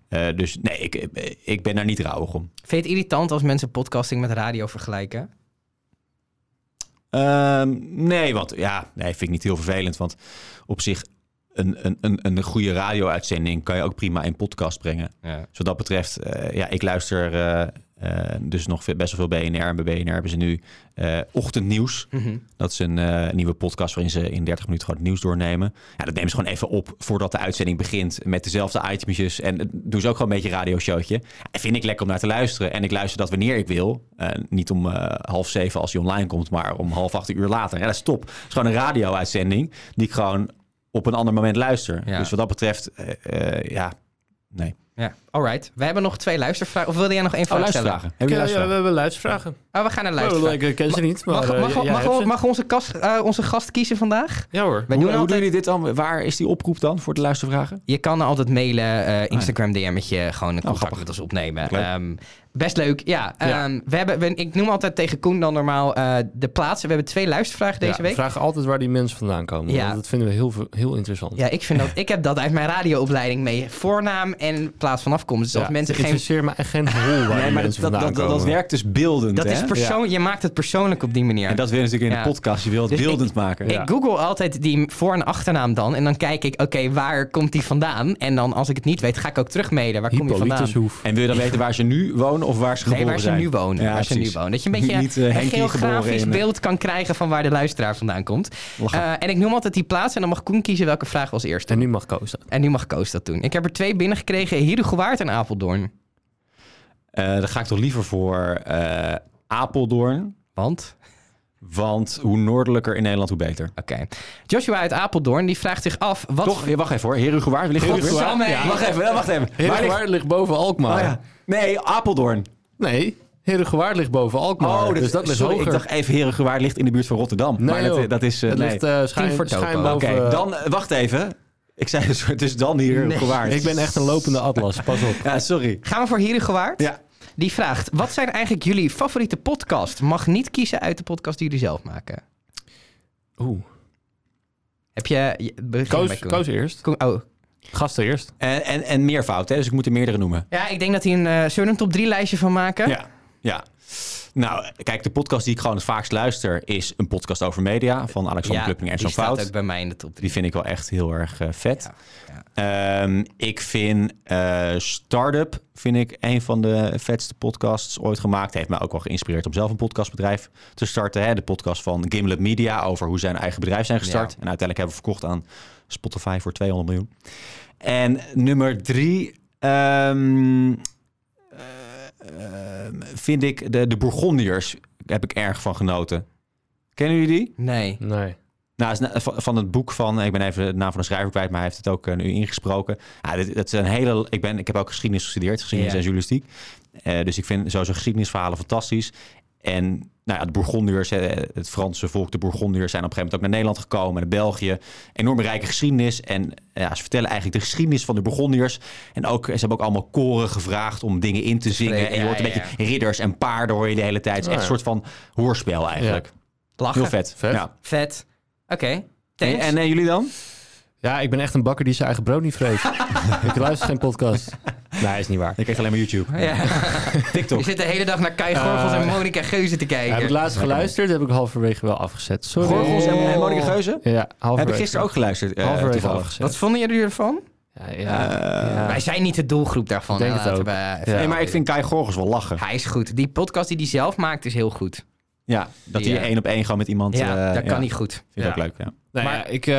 Eh, dus nee, ik, ik ben daar niet rouwig om. Vind je het irritant als mensen podcasting met radio vergelijken? Ehm, nee, want ja, nee, vind ik niet heel vervelend. Want op zich, een, een, een, een goede radio-uitzending kan je ook prima in podcast brengen. Ja. Dus wat dat betreft, eh, ja, ik luister eh, dus nog best wel veel BNR. En bij BNR hebben ze nu eh, Ochtendnieuws. Mhm. Dat is een eh, nieuwe podcast waarin ze in 30 minuten gewoon het nieuws doornemen. Ja, dat nemen ze gewoon even op voordat de uitzending begint met dezelfde itemjes. En doen ze ook gewoon een beetje een radioshowtje. En vind ik lekker om naar te luisteren. En ik luister dat wanneer ik wil. Niet om half zeven als hij online komt, maar om half acht uur later. Ja, dat is top. Het is gewoon een radio-uitzending die ik gewoon op een ander moment luister. Ja. Dus wat dat betreft, ja, nee. Ja, alright. We hebben nog twee luistervragen. Of wilde jij nog één Oh, vraag stellen? luistervragen. Heb je Ja, ja, we hebben luistervragen. Oh, we gaan naar Oh, luisteren. ik ken ze niet, maar Mag, eh, mag, onze, kast, eh, onze gast kiezen vandaag? Ja hoor. Wij Hoe, doen hoe doen altijd, jullie dit dan? Waar is die oproep dan voor de luistervragen? je kan altijd mailen, eh, Instagram DM'tje, gewoon een contact Oh, grappig. met ons opnemen. Ehm, best leuk, ja. Ja. Ehm, we hebben, we- ik noem altijd tegen Koen dan normaal eh, de plaatsen. We hebben twee luistervragen deze Ja, week. We vragen altijd waar die mensen vandaan komen. Ja. want Dat vinden we heel, heel interessant. Ja, ik, vind dat, ik heb dat uit mijn radioopleiding mee. Voornaam en plaats van afkomst. Dus als mensen geen interesseer me echt geen hol waar die Nee, maar dat, mensen dat, vandaan dat, dat, komen. werkt dus beeldend. Dat is hè? Persoon, Je maakt het persoonlijk op die manier. En dat wil je natuurlijk in Ja. de podcast. Je wil het Dus beeldend maken. Ja. Ik google altijd die voor- en achternaam dan. En dan kijk ik, oké, waar komt die vandaan? En dan als ik het niet weet, ga ik ook terugmailen. Waar kom je vandaan? En wil je dan weten waar ze nu wonen of waar ze Nee, geboren waar ze zijn? nu wonen. Ja, waar ze nu wonen. Dat je een beetje Niet, eh, een geografisch geboren in, eh, beeld kan krijgen van waar de luisteraar vandaan komt. Eh, en ik noem altijd die plaats en dan mag Koen kiezen welke vraag we als eerste En nu mag Koos dat. En nu mag Koos dat doen. Ik heb er twee binnengekregen. Herugewaard en Apeldoorn. Eh, dan ga ik toch liever voor eh, Apeldoorn. Want? Want hoe noordelijker in Nederland, hoe beter. Oké. Joshua uit Apeldoorn, die vraagt zich af... Wat Toch? Ja, wacht even hoor. Herugewaard ligt ja. Wacht even, wacht even. Ligt... Herengewaard ligt boven Alkmaar. Oh, ja. Nee, Apeldoorn. Nee, Herengewaard ligt boven Alkmaar. Oh, dus dat ligt sorry, hoger. ik dacht even Herugewaard ligt in de buurt van Rotterdam. Nee, maar dat, joh. dat is... eh, het nee. ligt eh schijn, voor schijn Oké, boven... dan eh, wacht even. Ik zei dus, het is dan Herugewaard. Ik ben echt een lopende atlas, pas op. Ja, sorry. Gaan we voor Herugewaard? Ja. Die vraagt, wat zijn eigenlijk jullie favoriete podcast? Mag niet kiezen uit de podcast die jullie zelf maken. Oeh. Heb je... Koos, eerst. Koen- oh. Gasten eerst. En, en, en meervoud, hè? dus ik moet er meerdere noemen. Ja, ik denk dat hij een... eh zullen we een top 3 lijstje van maken? Ja, ja. Nou, kijk, de podcast die ik gewoon het vaakst luister is een podcast over media van Alexander Klupping en die zo'n staat fout. ook bij mij in de top 3. Die vind ik wel echt heel erg eh, vet. Ja, Ehm, ik vind eh Startup vind ik een van de vetste podcasts ooit gemaakt. Heeft mij ook wel geïnspireerd om zelf een podcastbedrijf te starten. Hè? De podcast van Gimlet Media over hoe zijn eigen bedrijf zijn gestart. Ja. En uiteindelijk hebben we verkocht aan Spotify voor 200 miljoen. En nummer drie ehm, eh, ehm, vind ik de, de Bourgondiërs. Heb ik erg van genoten. Kennen jullie die? Nee. Nee. Nou, van, het boek van, ik ben even de naam van de schrijver kwijt, maar hij heeft het ook eh, nu ingesproken. Ja, dit, dat is een hele, ik, ben, ik heb ook geschiedenis gestudeerd, geschiedenis en journalistiek. Eh, dus ik vind sowieso geschiedenisverhalen fantastisch. En nou ja, de Bourgondiërs, eh, het Franse volk, de Bourgondiërs zijn op een gegeven moment ook naar Nederland gekomen, naar België. Enorme rijke geschiedenis. En ja, ze vertellen eigenlijk de geschiedenis van de Bourgondiërs. En ook, ze hebben ook allemaal koren gevraagd om dingen in te zingen. en je hoort ja, een ja, beetje ridders en paarden hoor je de hele tijd. Het is echt een soort van hoorspel eigenlijk. Lachen. Heel vet. Vet. Ja. Vet. Oké. En, en eh, jullie dan? Ja, ik ben echt een bakker die zijn eigen brood niet vreet. ik luister geen podcast. Nee, is niet waar. Ik krijg alleen maar YouTube. ja. TikTok. Je zit de hele dag naar Kai Gorgels Eh, en Monica Geuze te Ja, heb ik kijken. laatst geluisterd, heb ik halverwege wel afgezet. Sorry. Gorgels en, en Monica Geuze? Ja, Heb halverwege. ik gisteren ook geluisterd. eh, halverwege toevallig. afgezet. Wat vonden jullie ervan? Ja, ja, Eh, ja. Wij zijn niet de doelgroep daarvan. Ik denk het ook. we. Nee, maar ik vind Kai Gorgels wel lachen. Hij is goed. Die podcast die hij zelf maakt is heel goed. Ja, dat Die, hij eh, één op één gewoon met iemand... Ja, eh, dat kan niet goed. Vind ik Ja. ook leuk, ja. Nou Maar- ja, ik, eh,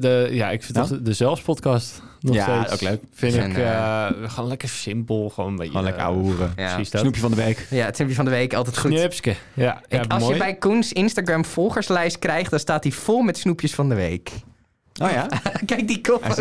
de, ja, ik vind toch de Zelfs-podcast nog Ja, steeds... ook leuk. Vind ik eh, eh, gewoon lekker simpel. Gewoon een beetje... Gewoon lekker ouwe hoeren. Ja. Precies dat. Snoepje van de week. Ja, het heb je van de week altijd goed. Ja, ja Ik- als mooi. je bij Koens Instagram volgerslijst krijgt, dan staat hij vol met snoepjes van de week. Oh ja? Kijk die kop. het,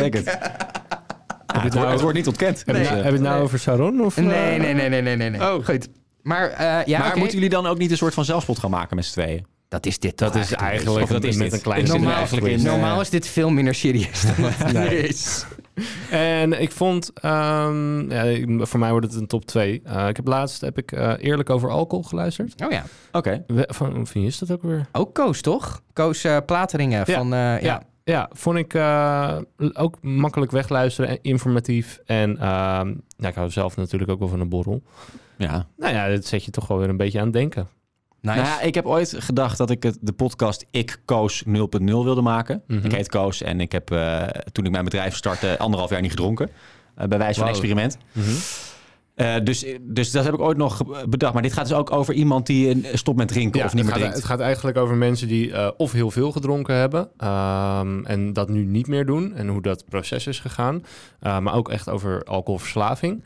wordt, nou- het wordt niet ontkend. Heb, je, Dus, nou- eh, heb je het nou Nee. over Saron? Of, Nee, eh? nee, nee, nee, nee, nee. nee. Oh. Goed. Maar eh, ja, maar moeten jullie dan ook niet een soort van zelfspot gaan maken met z'n tweeën? Dat is dit toch Dat is eigenlijk Of dat is met dit. een klein Normaal, eh, normaal is dit veel minder serieus dan wat het Nee. is. En ik vond, ehm, ja, voor mij wordt het een top 2. ik heb laatst heb ik eh, eerlijk over alcohol geluisterd. Oh ja. Oké. Van wie is dat ook weer? Ook Koos, toch? Koos eh, Plateringen Ja. van... eh, ja. Ja, ja, vond ik eh, ook makkelijk wegluisteren en informatief. En ehm, ja, ik hou zelf natuurlijk ook wel van een borrel. Ja. Nou ja, dat zet je toch wel weer een beetje aan het denken. Nice. Nou ja, ik heb ooit gedacht dat ik het, de podcast Ik Koos 0.0 wilde maken. Mhm. Ik heet Koos en ik heb eh, toen ik mijn bedrijf startte anderhalf jaar niet gedronken. Eh, bij wijze van experiment. Eh, dus, dus dat heb ik ooit nog bedacht. Maar dit gaat dus ook over iemand die stopt met drinken Ja, of niet meer gaat, drinkt. het gaat eigenlijk over mensen die of heel veel gedronken hebben ehm, en dat nu niet meer doen en hoe dat proces is gegaan. Maar ook echt over alcoholverslaving.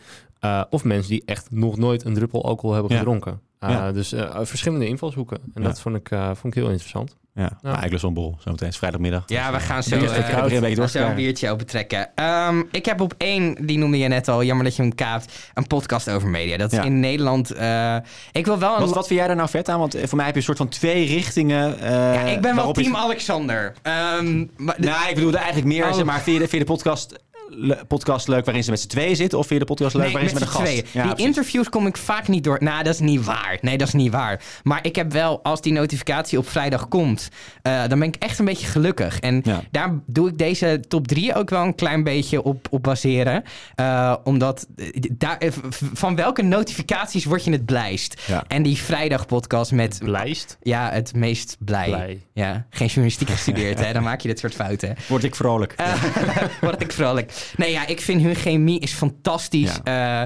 Of mensen die echt nog nooit een druppel alcohol hebben Ja. gedronken. Uh, Ja. Dus uh, verschillende invalshoeken. En Ja. dat vond ik, uh, vond ik heel interessant. Ja, lust wel een borrel. Zometeen is vrijdagmiddag. Ja, we gaan zo, eh, een beetje we gaan zo een doorkrijgen. biertje open trekken. Ehm, ik heb op één, die noemde je net al, jammer dat je hem kaapt, een podcast over media. Dat is Ja. in Nederland... eh, ik wil wel een... Wat, wat vind jij daar nou vet aan? Want eh, voor mij heb je een soort van twee richtingen. eh, ja, ik ben wel team Alexander. Ehm, maar Nou, ik bedoelde eigenlijk meer, Oh. zeg maar, je, de- je de podcast, le- podcast leuk waarin ze met z'n tweeën zitten? Of vind je de podcast leuk Nee, waarin ze met met een gast? tweeën. Ja, die precies. interviews kom ik vaak niet door. Nou, dat is niet waar. Nee, dat is niet waar. Maar ik heb wel, als die notificatie op vrijdag komt, eh, dan ben ik echt een beetje gelukkig. En Ja. daar doe ik deze top drie ook wel een klein beetje op, op baseren. Eh, omdat, eh, daar, van welke notificaties word je het blijst? Ja. En die vrijdag podcast met... Blijst. Ja, het meest blij. Blij. Ja, geen journalistiek gestudeerd, hè? Dan maak je dit soort fouten. Word ik vrolijk. Word ik vrolijk. Nee, ja, ik vind hun chemie is fantastisch. Eh,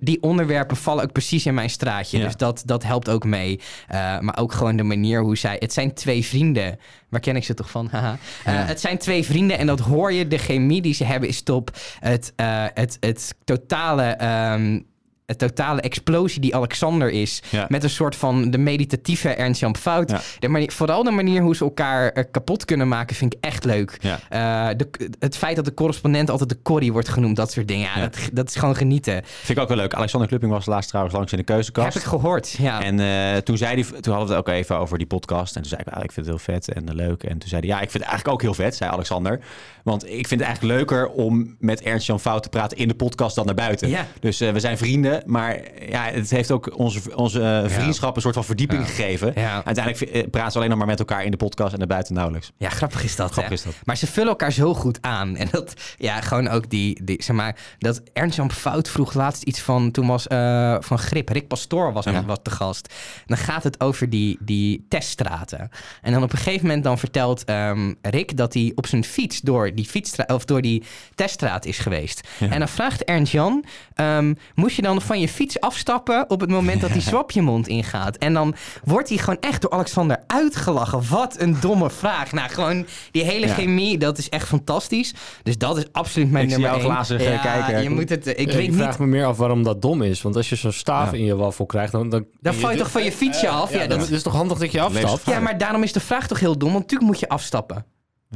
die onderwerpen vallen ook precies in mijn straatje. Ja. Dus dat, dat helpt ook mee. Eh, maar ook gewoon de manier hoe zij... Het zijn twee vrienden. Waar ken ik ze toch van? Haha. Eh. Het zijn twee vrienden en dat hoor je. De chemie die ze hebben is top. Het, het, het totale... ehm, het totale explosie die Alexander is. Ja. Met een soort van de meditatieve Ernst-Jan Fout. Ja. De manier, vooral de manier hoe ze elkaar eh, kapot kunnen maken vind ik echt leuk. Ja. Eh, de, het feit dat de correspondent altijd de Corrie wordt genoemd, dat soort dingen. Ja. Dat, dat is gewoon genieten. Vind ik ook wel leuk. Alexander Klupping was laatst trouwens langs in de keuzekast. Heb ik gehoord, ja. En eh, toen, zei hij, toen hadden we het ook even over die podcast. En toen zei ik, ah, ik vind het heel vet en leuk. En toen zei hij, ja, ik vind het eigenlijk ook heel vet, zei Alexander. Want ik vind het eigenlijk leuker om met Ernst-Jan Fout te praten in de podcast dan naar buiten. Ja. Dus eh, we zijn vrienden, maar ja, het heeft ook onze, onze eh, vriendschap een soort van verdieping gegeven. Ja. Uiteindelijk eh, praten ze alleen nog maar met elkaar in de podcast en naar buiten nauwelijks. ja, grappig is dat. Grappig hè? is dat. Maar ze vullen elkaar zo goed aan. En dat, ja, gewoon ook die, die zeg maar, dat Ernst-Jan Fout vroeg laatst iets van, toen was van Grip, Rick Pastoor was, was de gast. Dan gaat het over die, die teststraten. En dan op een gegeven moment dan vertelt ehm, Rick dat hij op zijn fiets door die, fietstra of door die teststraat is geweest. Ja. En dan vraagt Ernst-Jan, ehm, moest je dan van je fiets afstappen op het moment dat die swap je mond ingaat? En dan wordt hij gewoon echt door Alexander uitgelachen. Wat een domme vraag. Nou, gewoon die hele Ja. chemie, dat is echt fantastisch. Dus dat is absoluut mijn Ik zie nummer jou één. glazig, eh, kijken. Je moet het, eh, ik Ik, weet ik niet... vraag me meer af waarom dat dom is. Want als je zo'n staaf Ja. in je waffel krijgt, dan... Dan, Dan val je toch van je fietsje af? Ja, Ja, dat- dat is toch handig dat je afstapt? Ja, maar daarom is de vraag toch heel dom. Want natuurlijk moet je afstappen.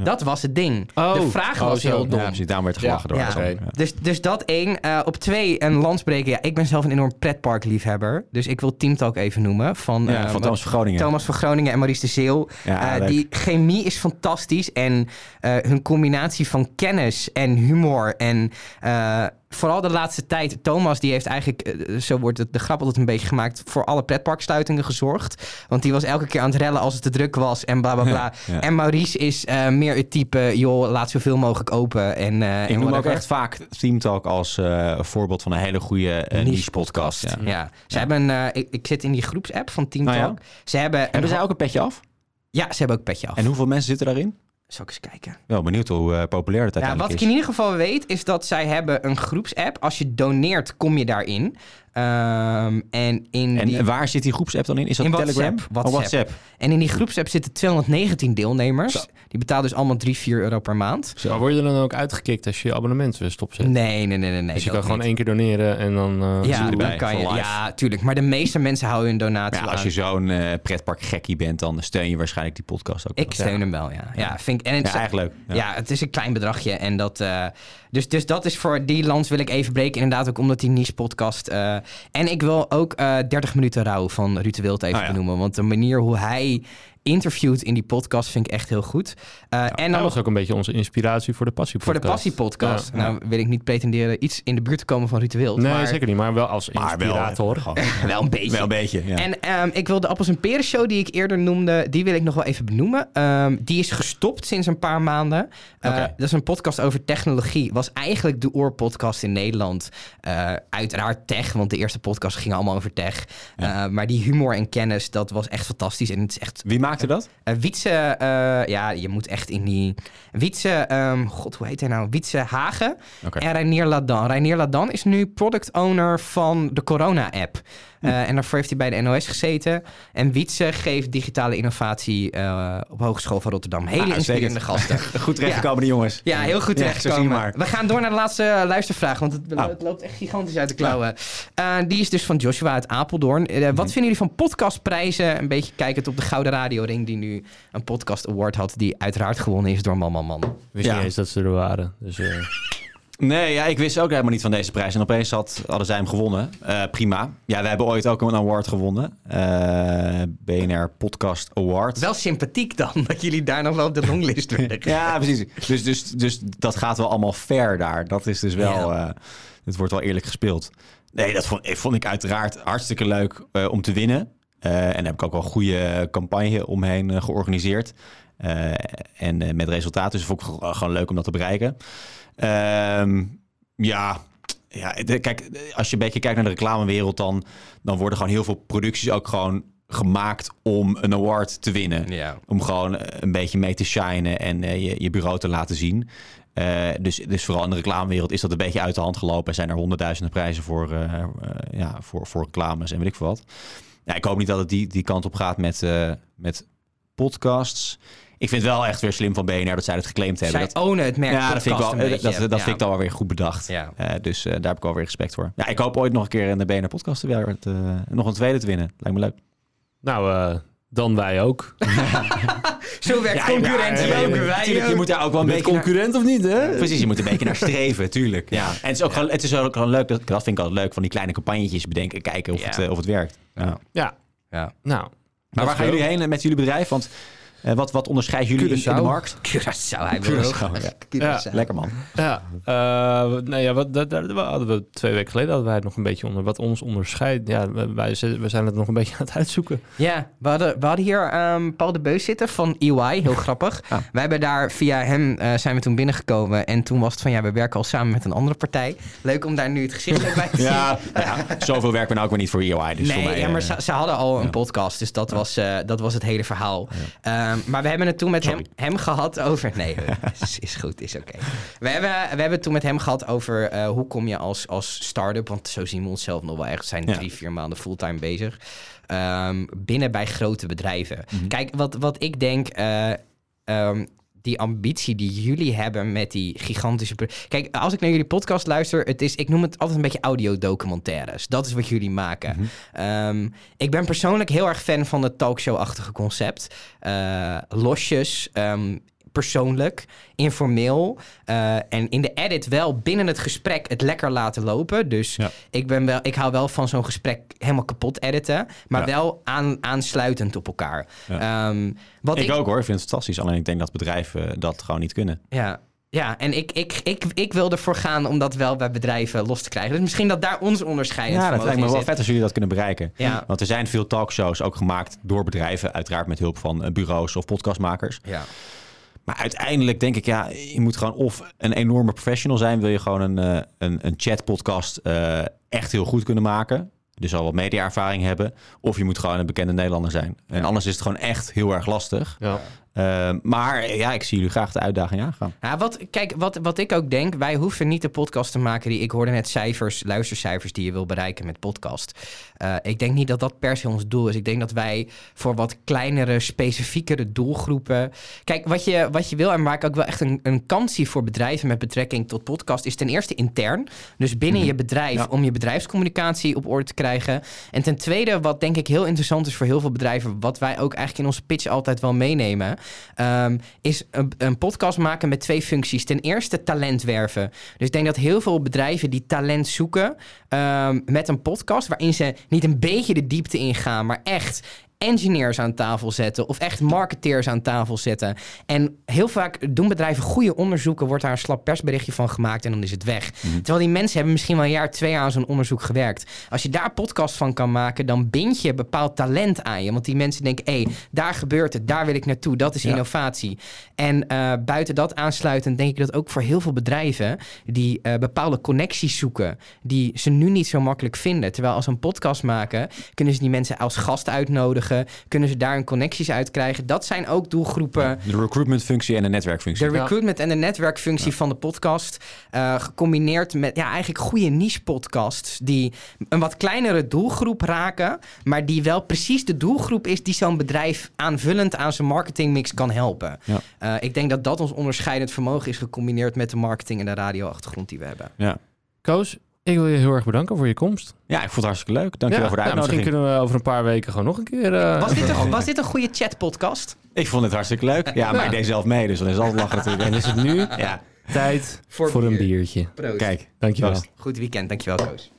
Ja. Dat was het ding. Oh. de vraag Oh, was zo. heel dom. Ja, precies. Daarom werd er gelachen door. Ja. Dus, dus dat één. Eh, op twee, een landsbreker. Ja, ik ben zelf een enorm pretparkliefhebber. Dus ik wil Team Talk even noemen. Van, Ja, eh, van Thomas van Groningen. Thomas van Groningen en Maurice de Zeeuw. Ja, Eh, die chemie is fantastisch. En eh, hun combinatie van kennis en humor. En eh, vooral de laatste tijd. Thomas die heeft eigenlijk, eh, zo wordt het, de grap altijd een beetje gemaakt... voor alle pretparksluitingen gezorgd. Want die was elke keer aan het rellen als het te druk was. En bla bla bla. Ja. En Maurice is eh, meer het type... joh, laat zoveel mogelijk open. En, eh, Ik en noem ook echt vaak Team Talk als een voorbeeld van een hele goede niche podcast. Ja. Ja, ze hebben, ik, ik zit in die groepsapp van Team ja? Talk. Ze hebben, Hebben zij ook een petje af? Ja, ze hebben ook petje af. En hoeveel mensen zitten daarin? Zal ik eens kijken. Wel benieuwd hoe eh, populair het Ja, uiteindelijk wat ik is. in ieder geval weet, is dat zij hebben een groepsapp. Als je doneert, kom je daarin. Ehm, en, in En die, waar zit die groepsapp dan in? Is dat In Telegram? WhatsApp. Oh, WhatsApp. En in die groepsapp zitten 219 deelnemers. Zo. Die betalen dus allemaal 3, 4 euro per maand. Maar word je dan ook uitgekikt als je je abonnement weer stopzet? Nee, nee, nee, nee. nee dus je kan gewoon niet. één keer doneren en dan... eh, Ja, je dan erbij. kan je. Ja, tuurlijk. Maar de meeste mensen houden hun donatie Ja, als je zo'n eh, pretpark gekkie bent, dan steun je waarschijnlijk die podcast ook. Ik wel. steun hem wel, ja. Ja, vind ik, en het Ja, is- eigenlijk leuk. Ja. het is een klein bedragje. En dat, eh, dus, dus dat is voor die lands wil ik even breken. Inderdaad, ook omdat die niche podcast. eh, en ik wil ook eh 30 minuten rouw van Ruud de Wild even ja. benoemen. Want de manier hoe hij interviewt in die podcast vind ik echt heel goed. Eh, en Hij dan was ook een beetje onze inspiratie voor de passie voor de Passie podcast. Ja. Nou wil ik niet pretenderen iets in de buurt te komen van Wild. Nee, maar zeker niet. Maar wel als Maar wel, inspirator. gewoon- wel een beetje. wel een beetje. Ja. En ehm, ik wil de Appels en Peren show die ik eerder noemde, die wil ik nog wel even benoemen. Ehm, die is gestopt sinds een paar maanden. Eh. Dat is een podcast over technologie. Was eigenlijk de oorpodcast in Nederland. Eh, uiteraard tech, want de eerste podcast ging allemaal over tech. Ja. Eh, maar die humor en kennis, dat was echt fantastisch. En het is echt... Wie maakte dat? eh, Wietse, eh, ja, je moet echt in die... Wietse, ehm, god, hoe heet hij nou? Wietse Hagen en Reinier Ladan. Reinier Ladan is nu product owner van de Corona-app. Eh, en daarvoor heeft hij bij de NOS gezeten. En Wietse geeft digitale innovatie eh, op Hogeschool van Rotterdam. Hele Ah, inspirerende gasten. Goed terechtgekomen, die jongens. Ja, heel goed Ja, zo zie je terechtgekomen. maar. We gaan door naar de laatste eh, luistervraag, want het, Oh. het loopt echt gigantisch uit de klauwen. Eh, die is dus van Joshua uit Apeldoorn. Eh, Mhm. wat vinden jullie van podcastprijzen? Een beetje kijkend op de Gouden Radioring, die nu een podcast award had, die uiteraard gewonnen is door Man Man Man. wist Ja. niet eens dat ze er waren. Dus, eh, Nee, ja, ik wist ook helemaal niet van deze prijs. En opeens had, hadden zij hem gewonnen. Eh, prima. Ja, we hebben ooit ook een award gewonnen. Eh, BNR Podcast Award. Wel sympathiek dan, dat jullie daar nog wel op de longlist werden. Ja, precies. Dus, dus, dus dat gaat wel allemaal fair daar. Dat is dus wel... eh, het wordt wel eerlijk gespeeld. Nee, dat vond, vond ik uiteraard hartstikke leuk om te winnen. En daar heb ik ook wel een goede campagne omheen georganiseerd. Eh, en eh, met resultaten. Dus vond ik gewoon- leuk om dat te bereiken. Ehm, ja, ja kijk, als je een beetje kijkt naar de reclamewereld... Dan, dan worden gewoon heel veel producties ook gewoon gemaakt om een award te winnen Ja. om gewoon eh, een beetje mee te shinen en je, je bureau te laten zien. Dus, dus vooral in de reclamewereld is dat een beetje uit de hand gelopen. Er zijn er honderdduizenden prijzen voor, ja, voor, voor reclames en weet ik veel wat. Ja, ik hoop niet dat het die, die kant op gaat met, met podcasts. Ik vind het wel echt weer slim van BNR dat zij het geclaimd hebben. Zij Dat, ownen het merk ja, dat vind ik wel, podcast een eh, dat, beetje. dat Ja. vind ik dan wel weer goed bedacht. Ja. Eh, dus eh, daar heb ik wel weer respect voor. Ja, ik hoop ooit nog een keer in de BNR podcast te weer te- nog een tweede te winnen. Lijkt me leuk. nou, eh, dan wij ook. Zo werkt concurrentie ja, ja, ook. ja, Wij natuurlijk, je moet daar ook wel een beetje naar- concurrent of niet, hè? Precies, je moet een beetje naar streven, tuurlijk. Ja. En het is ook, gewoon, het is ook gewoon leuk, dat, dat vind ik altijd leuk, van die kleine campagnetjes bedenken, kijken of, Ja. het, of het werkt. Ja. Ja. Ja. Nou. Maar waar gaan jullie heen met jullie bedrijf? Want eh, wat, wat onderscheidt jullie in, in de markt? Curaçao, hij. Curaçao, ja. Curaçao. Lekker man. Ja, eh, nou ja, wat, dat, dat hadden we twee weken geleden hadden wij het nog een beetje onder. Wat ons onderscheidt, ja, wij, we zijn het nog een beetje aan het uitzoeken. Ja, we hadden, we hadden hier ehm, Paul de Beus zitten van EY, heel grappig. Ah. Wij hebben daar via hem eh, zijn we toen binnengekomen en toen was het van ja, we werken al samen met een andere partij. Leuk om daar nu het gezicht bij te zien. Ja, ja, zoveel werken we nou ook weer niet voor EY. Dus voor nee, mij, ja, maar ze, ze hadden al een ja. podcast, dus dat, was, eh, dat was het hele verhaal. Ehm, Ehm, maar we hebben het toen met hem, gehad over... Nee, is, is goed, is oké. We, hebben, we hebben het toen met hem gehad over eh, hoe kom je als, als start-up... want zo zien we onszelf nog wel echt. Zijn Ja. drie, vier maanden fulltime bezig. Ehm, binnen bij grote bedrijven. Mhm. Kijk, wat, wat ik denk... eh, ehm, die ambitie die jullie hebben met die gigantische... Kijk, als ik naar jullie podcast luister... Het is, ik noem het altijd een beetje audiodocumentaires. Dat is wat jullie maken. Mhm. Ehm, ik ben persoonlijk heel erg fan van het talkshow-achtige concept. Eh, losjes, ehm, persoonlijk, informeel. eh, en in de edit wel binnen het gesprek het lekker laten lopen. Dus Ja. ik, ben wel, ik hou wel van zo'n gesprek helemaal kapot editen. Maar Ja. wel aan, aansluitend op elkaar. Ehm, wat ik, ik, ook hoor, ik vind het fantastisch. Alleen ik denk dat bedrijven dat gewoon niet kunnen. Ja, ja en ik, ik, ik, ik wil ervoor gaan om dat wel bij bedrijven los te krijgen. Dus misschien dat daar ons onderscheidend Ja, dat lijkt me wel zit. vet als jullie dat kunnen bereiken. Ja. Want er zijn veel talkshows ook gemaakt door bedrijven, uiteraard met hulp van eh, bureaus of podcastmakers. Ja. Maar uiteindelijk denk ik, ja, je moet gewoon of een enorme professional zijn, wil je gewoon een, eh, een, een chatpodcast eh, echt heel goed kunnen maken. Dus al wat mediaervaring hebben. Of je moet gewoon een bekende Nederlander zijn. En anders is het gewoon echt heel erg lastig. Ja. Eh, maar ja, ik zie jullie graag de uitdaging aangaan. Ja, wat, kijk, wat, wat ik ook denk, wij hoeven niet de podcast te maken die... Ik hoorde net cijfers, luistercijfers die je wil bereiken met podcast. Eh, ik denk niet dat dat per se ons doel is. Ik denk dat wij voor wat kleinere, specifiekere doelgroepen... Kijk, wat je, wat je wil en waar ik ook wel echt een, een kans zie voor bedrijven met betrekking tot podcast... is ten eerste intern, dus binnen Mhm. je bedrijf... Ja. om je bedrijfscommunicatie op orde te krijgen. En ten tweede, wat denk ik heel interessant is voor heel veel bedrijven... wat wij ook eigenlijk in onze pitch altijd wel meenemen... ehm, is een, een podcast maken met twee functies. Ten eerste talent werven. Dus ik denk dat heel veel bedrijven die talent zoeken... ehm, met een podcast waarin ze niet een beetje de diepte ingaan... maar echt engineers aan tafel zetten of echt marketeers aan tafel zetten. En heel vaak doen bedrijven goede onderzoeken, wordt daar een slap persberichtje van gemaakt en dan is het weg. Terwijl die mensen hebben misschien wel een jaar, twee jaar aan zo'n onderzoek gewerkt. Als je daar podcast van kan maken, dan bind je bepaald talent aan je. Want die mensen denken, hé, daar gebeurt het, daar wil ik naartoe, dat is Ja. innovatie. En eh, buiten dat aansluitend denk ik dat ook voor heel veel bedrijven die eh, bepaalde connecties zoeken, die ze nu niet zo makkelijk vinden. Terwijl als ze een podcast maken, kunnen ze die mensen als gast uitnodigen, kunnen ze daar hun connecties uit krijgen. Dat zijn ook doelgroepen. De recruitment functie en de netwerkfunctie. De recruitment en de netwerkfunctie van de podcast. eh, gecombineerd met ja, eigenlijk goede niche-podcasts. Die een wat kleinere doelgroep raken. Maar die wel precies de doelgroep is die zo'n bedrijf aanvullend aan zijn marketingmix kan helpen. Ja. Eh, ik denk dat dat ons onderscheidend vermogen is gecombineerd met de marketing en de radioachtergrond die we hebben. Ja. Koos, ik wil je heel erg bedanken voor je komst. ja, ik vond het hartstikke leuk. Dankjewel Ja, voor de nou, misschien uitnodiging. kunnen we over een paar weken gewoon nog een keer... eh, Was dit een, was dit een goede chat-podcast? Ik vond het hartstikke leuk. Ja, maar ik deed zelf mee, dus dan is altijd lachen natuurlijk. En is het nu Ja, tijd Voor voor, een bier. biertje. Proost. kijk. Dankjewel. Proost. Goed weekend, dankjewel Koos.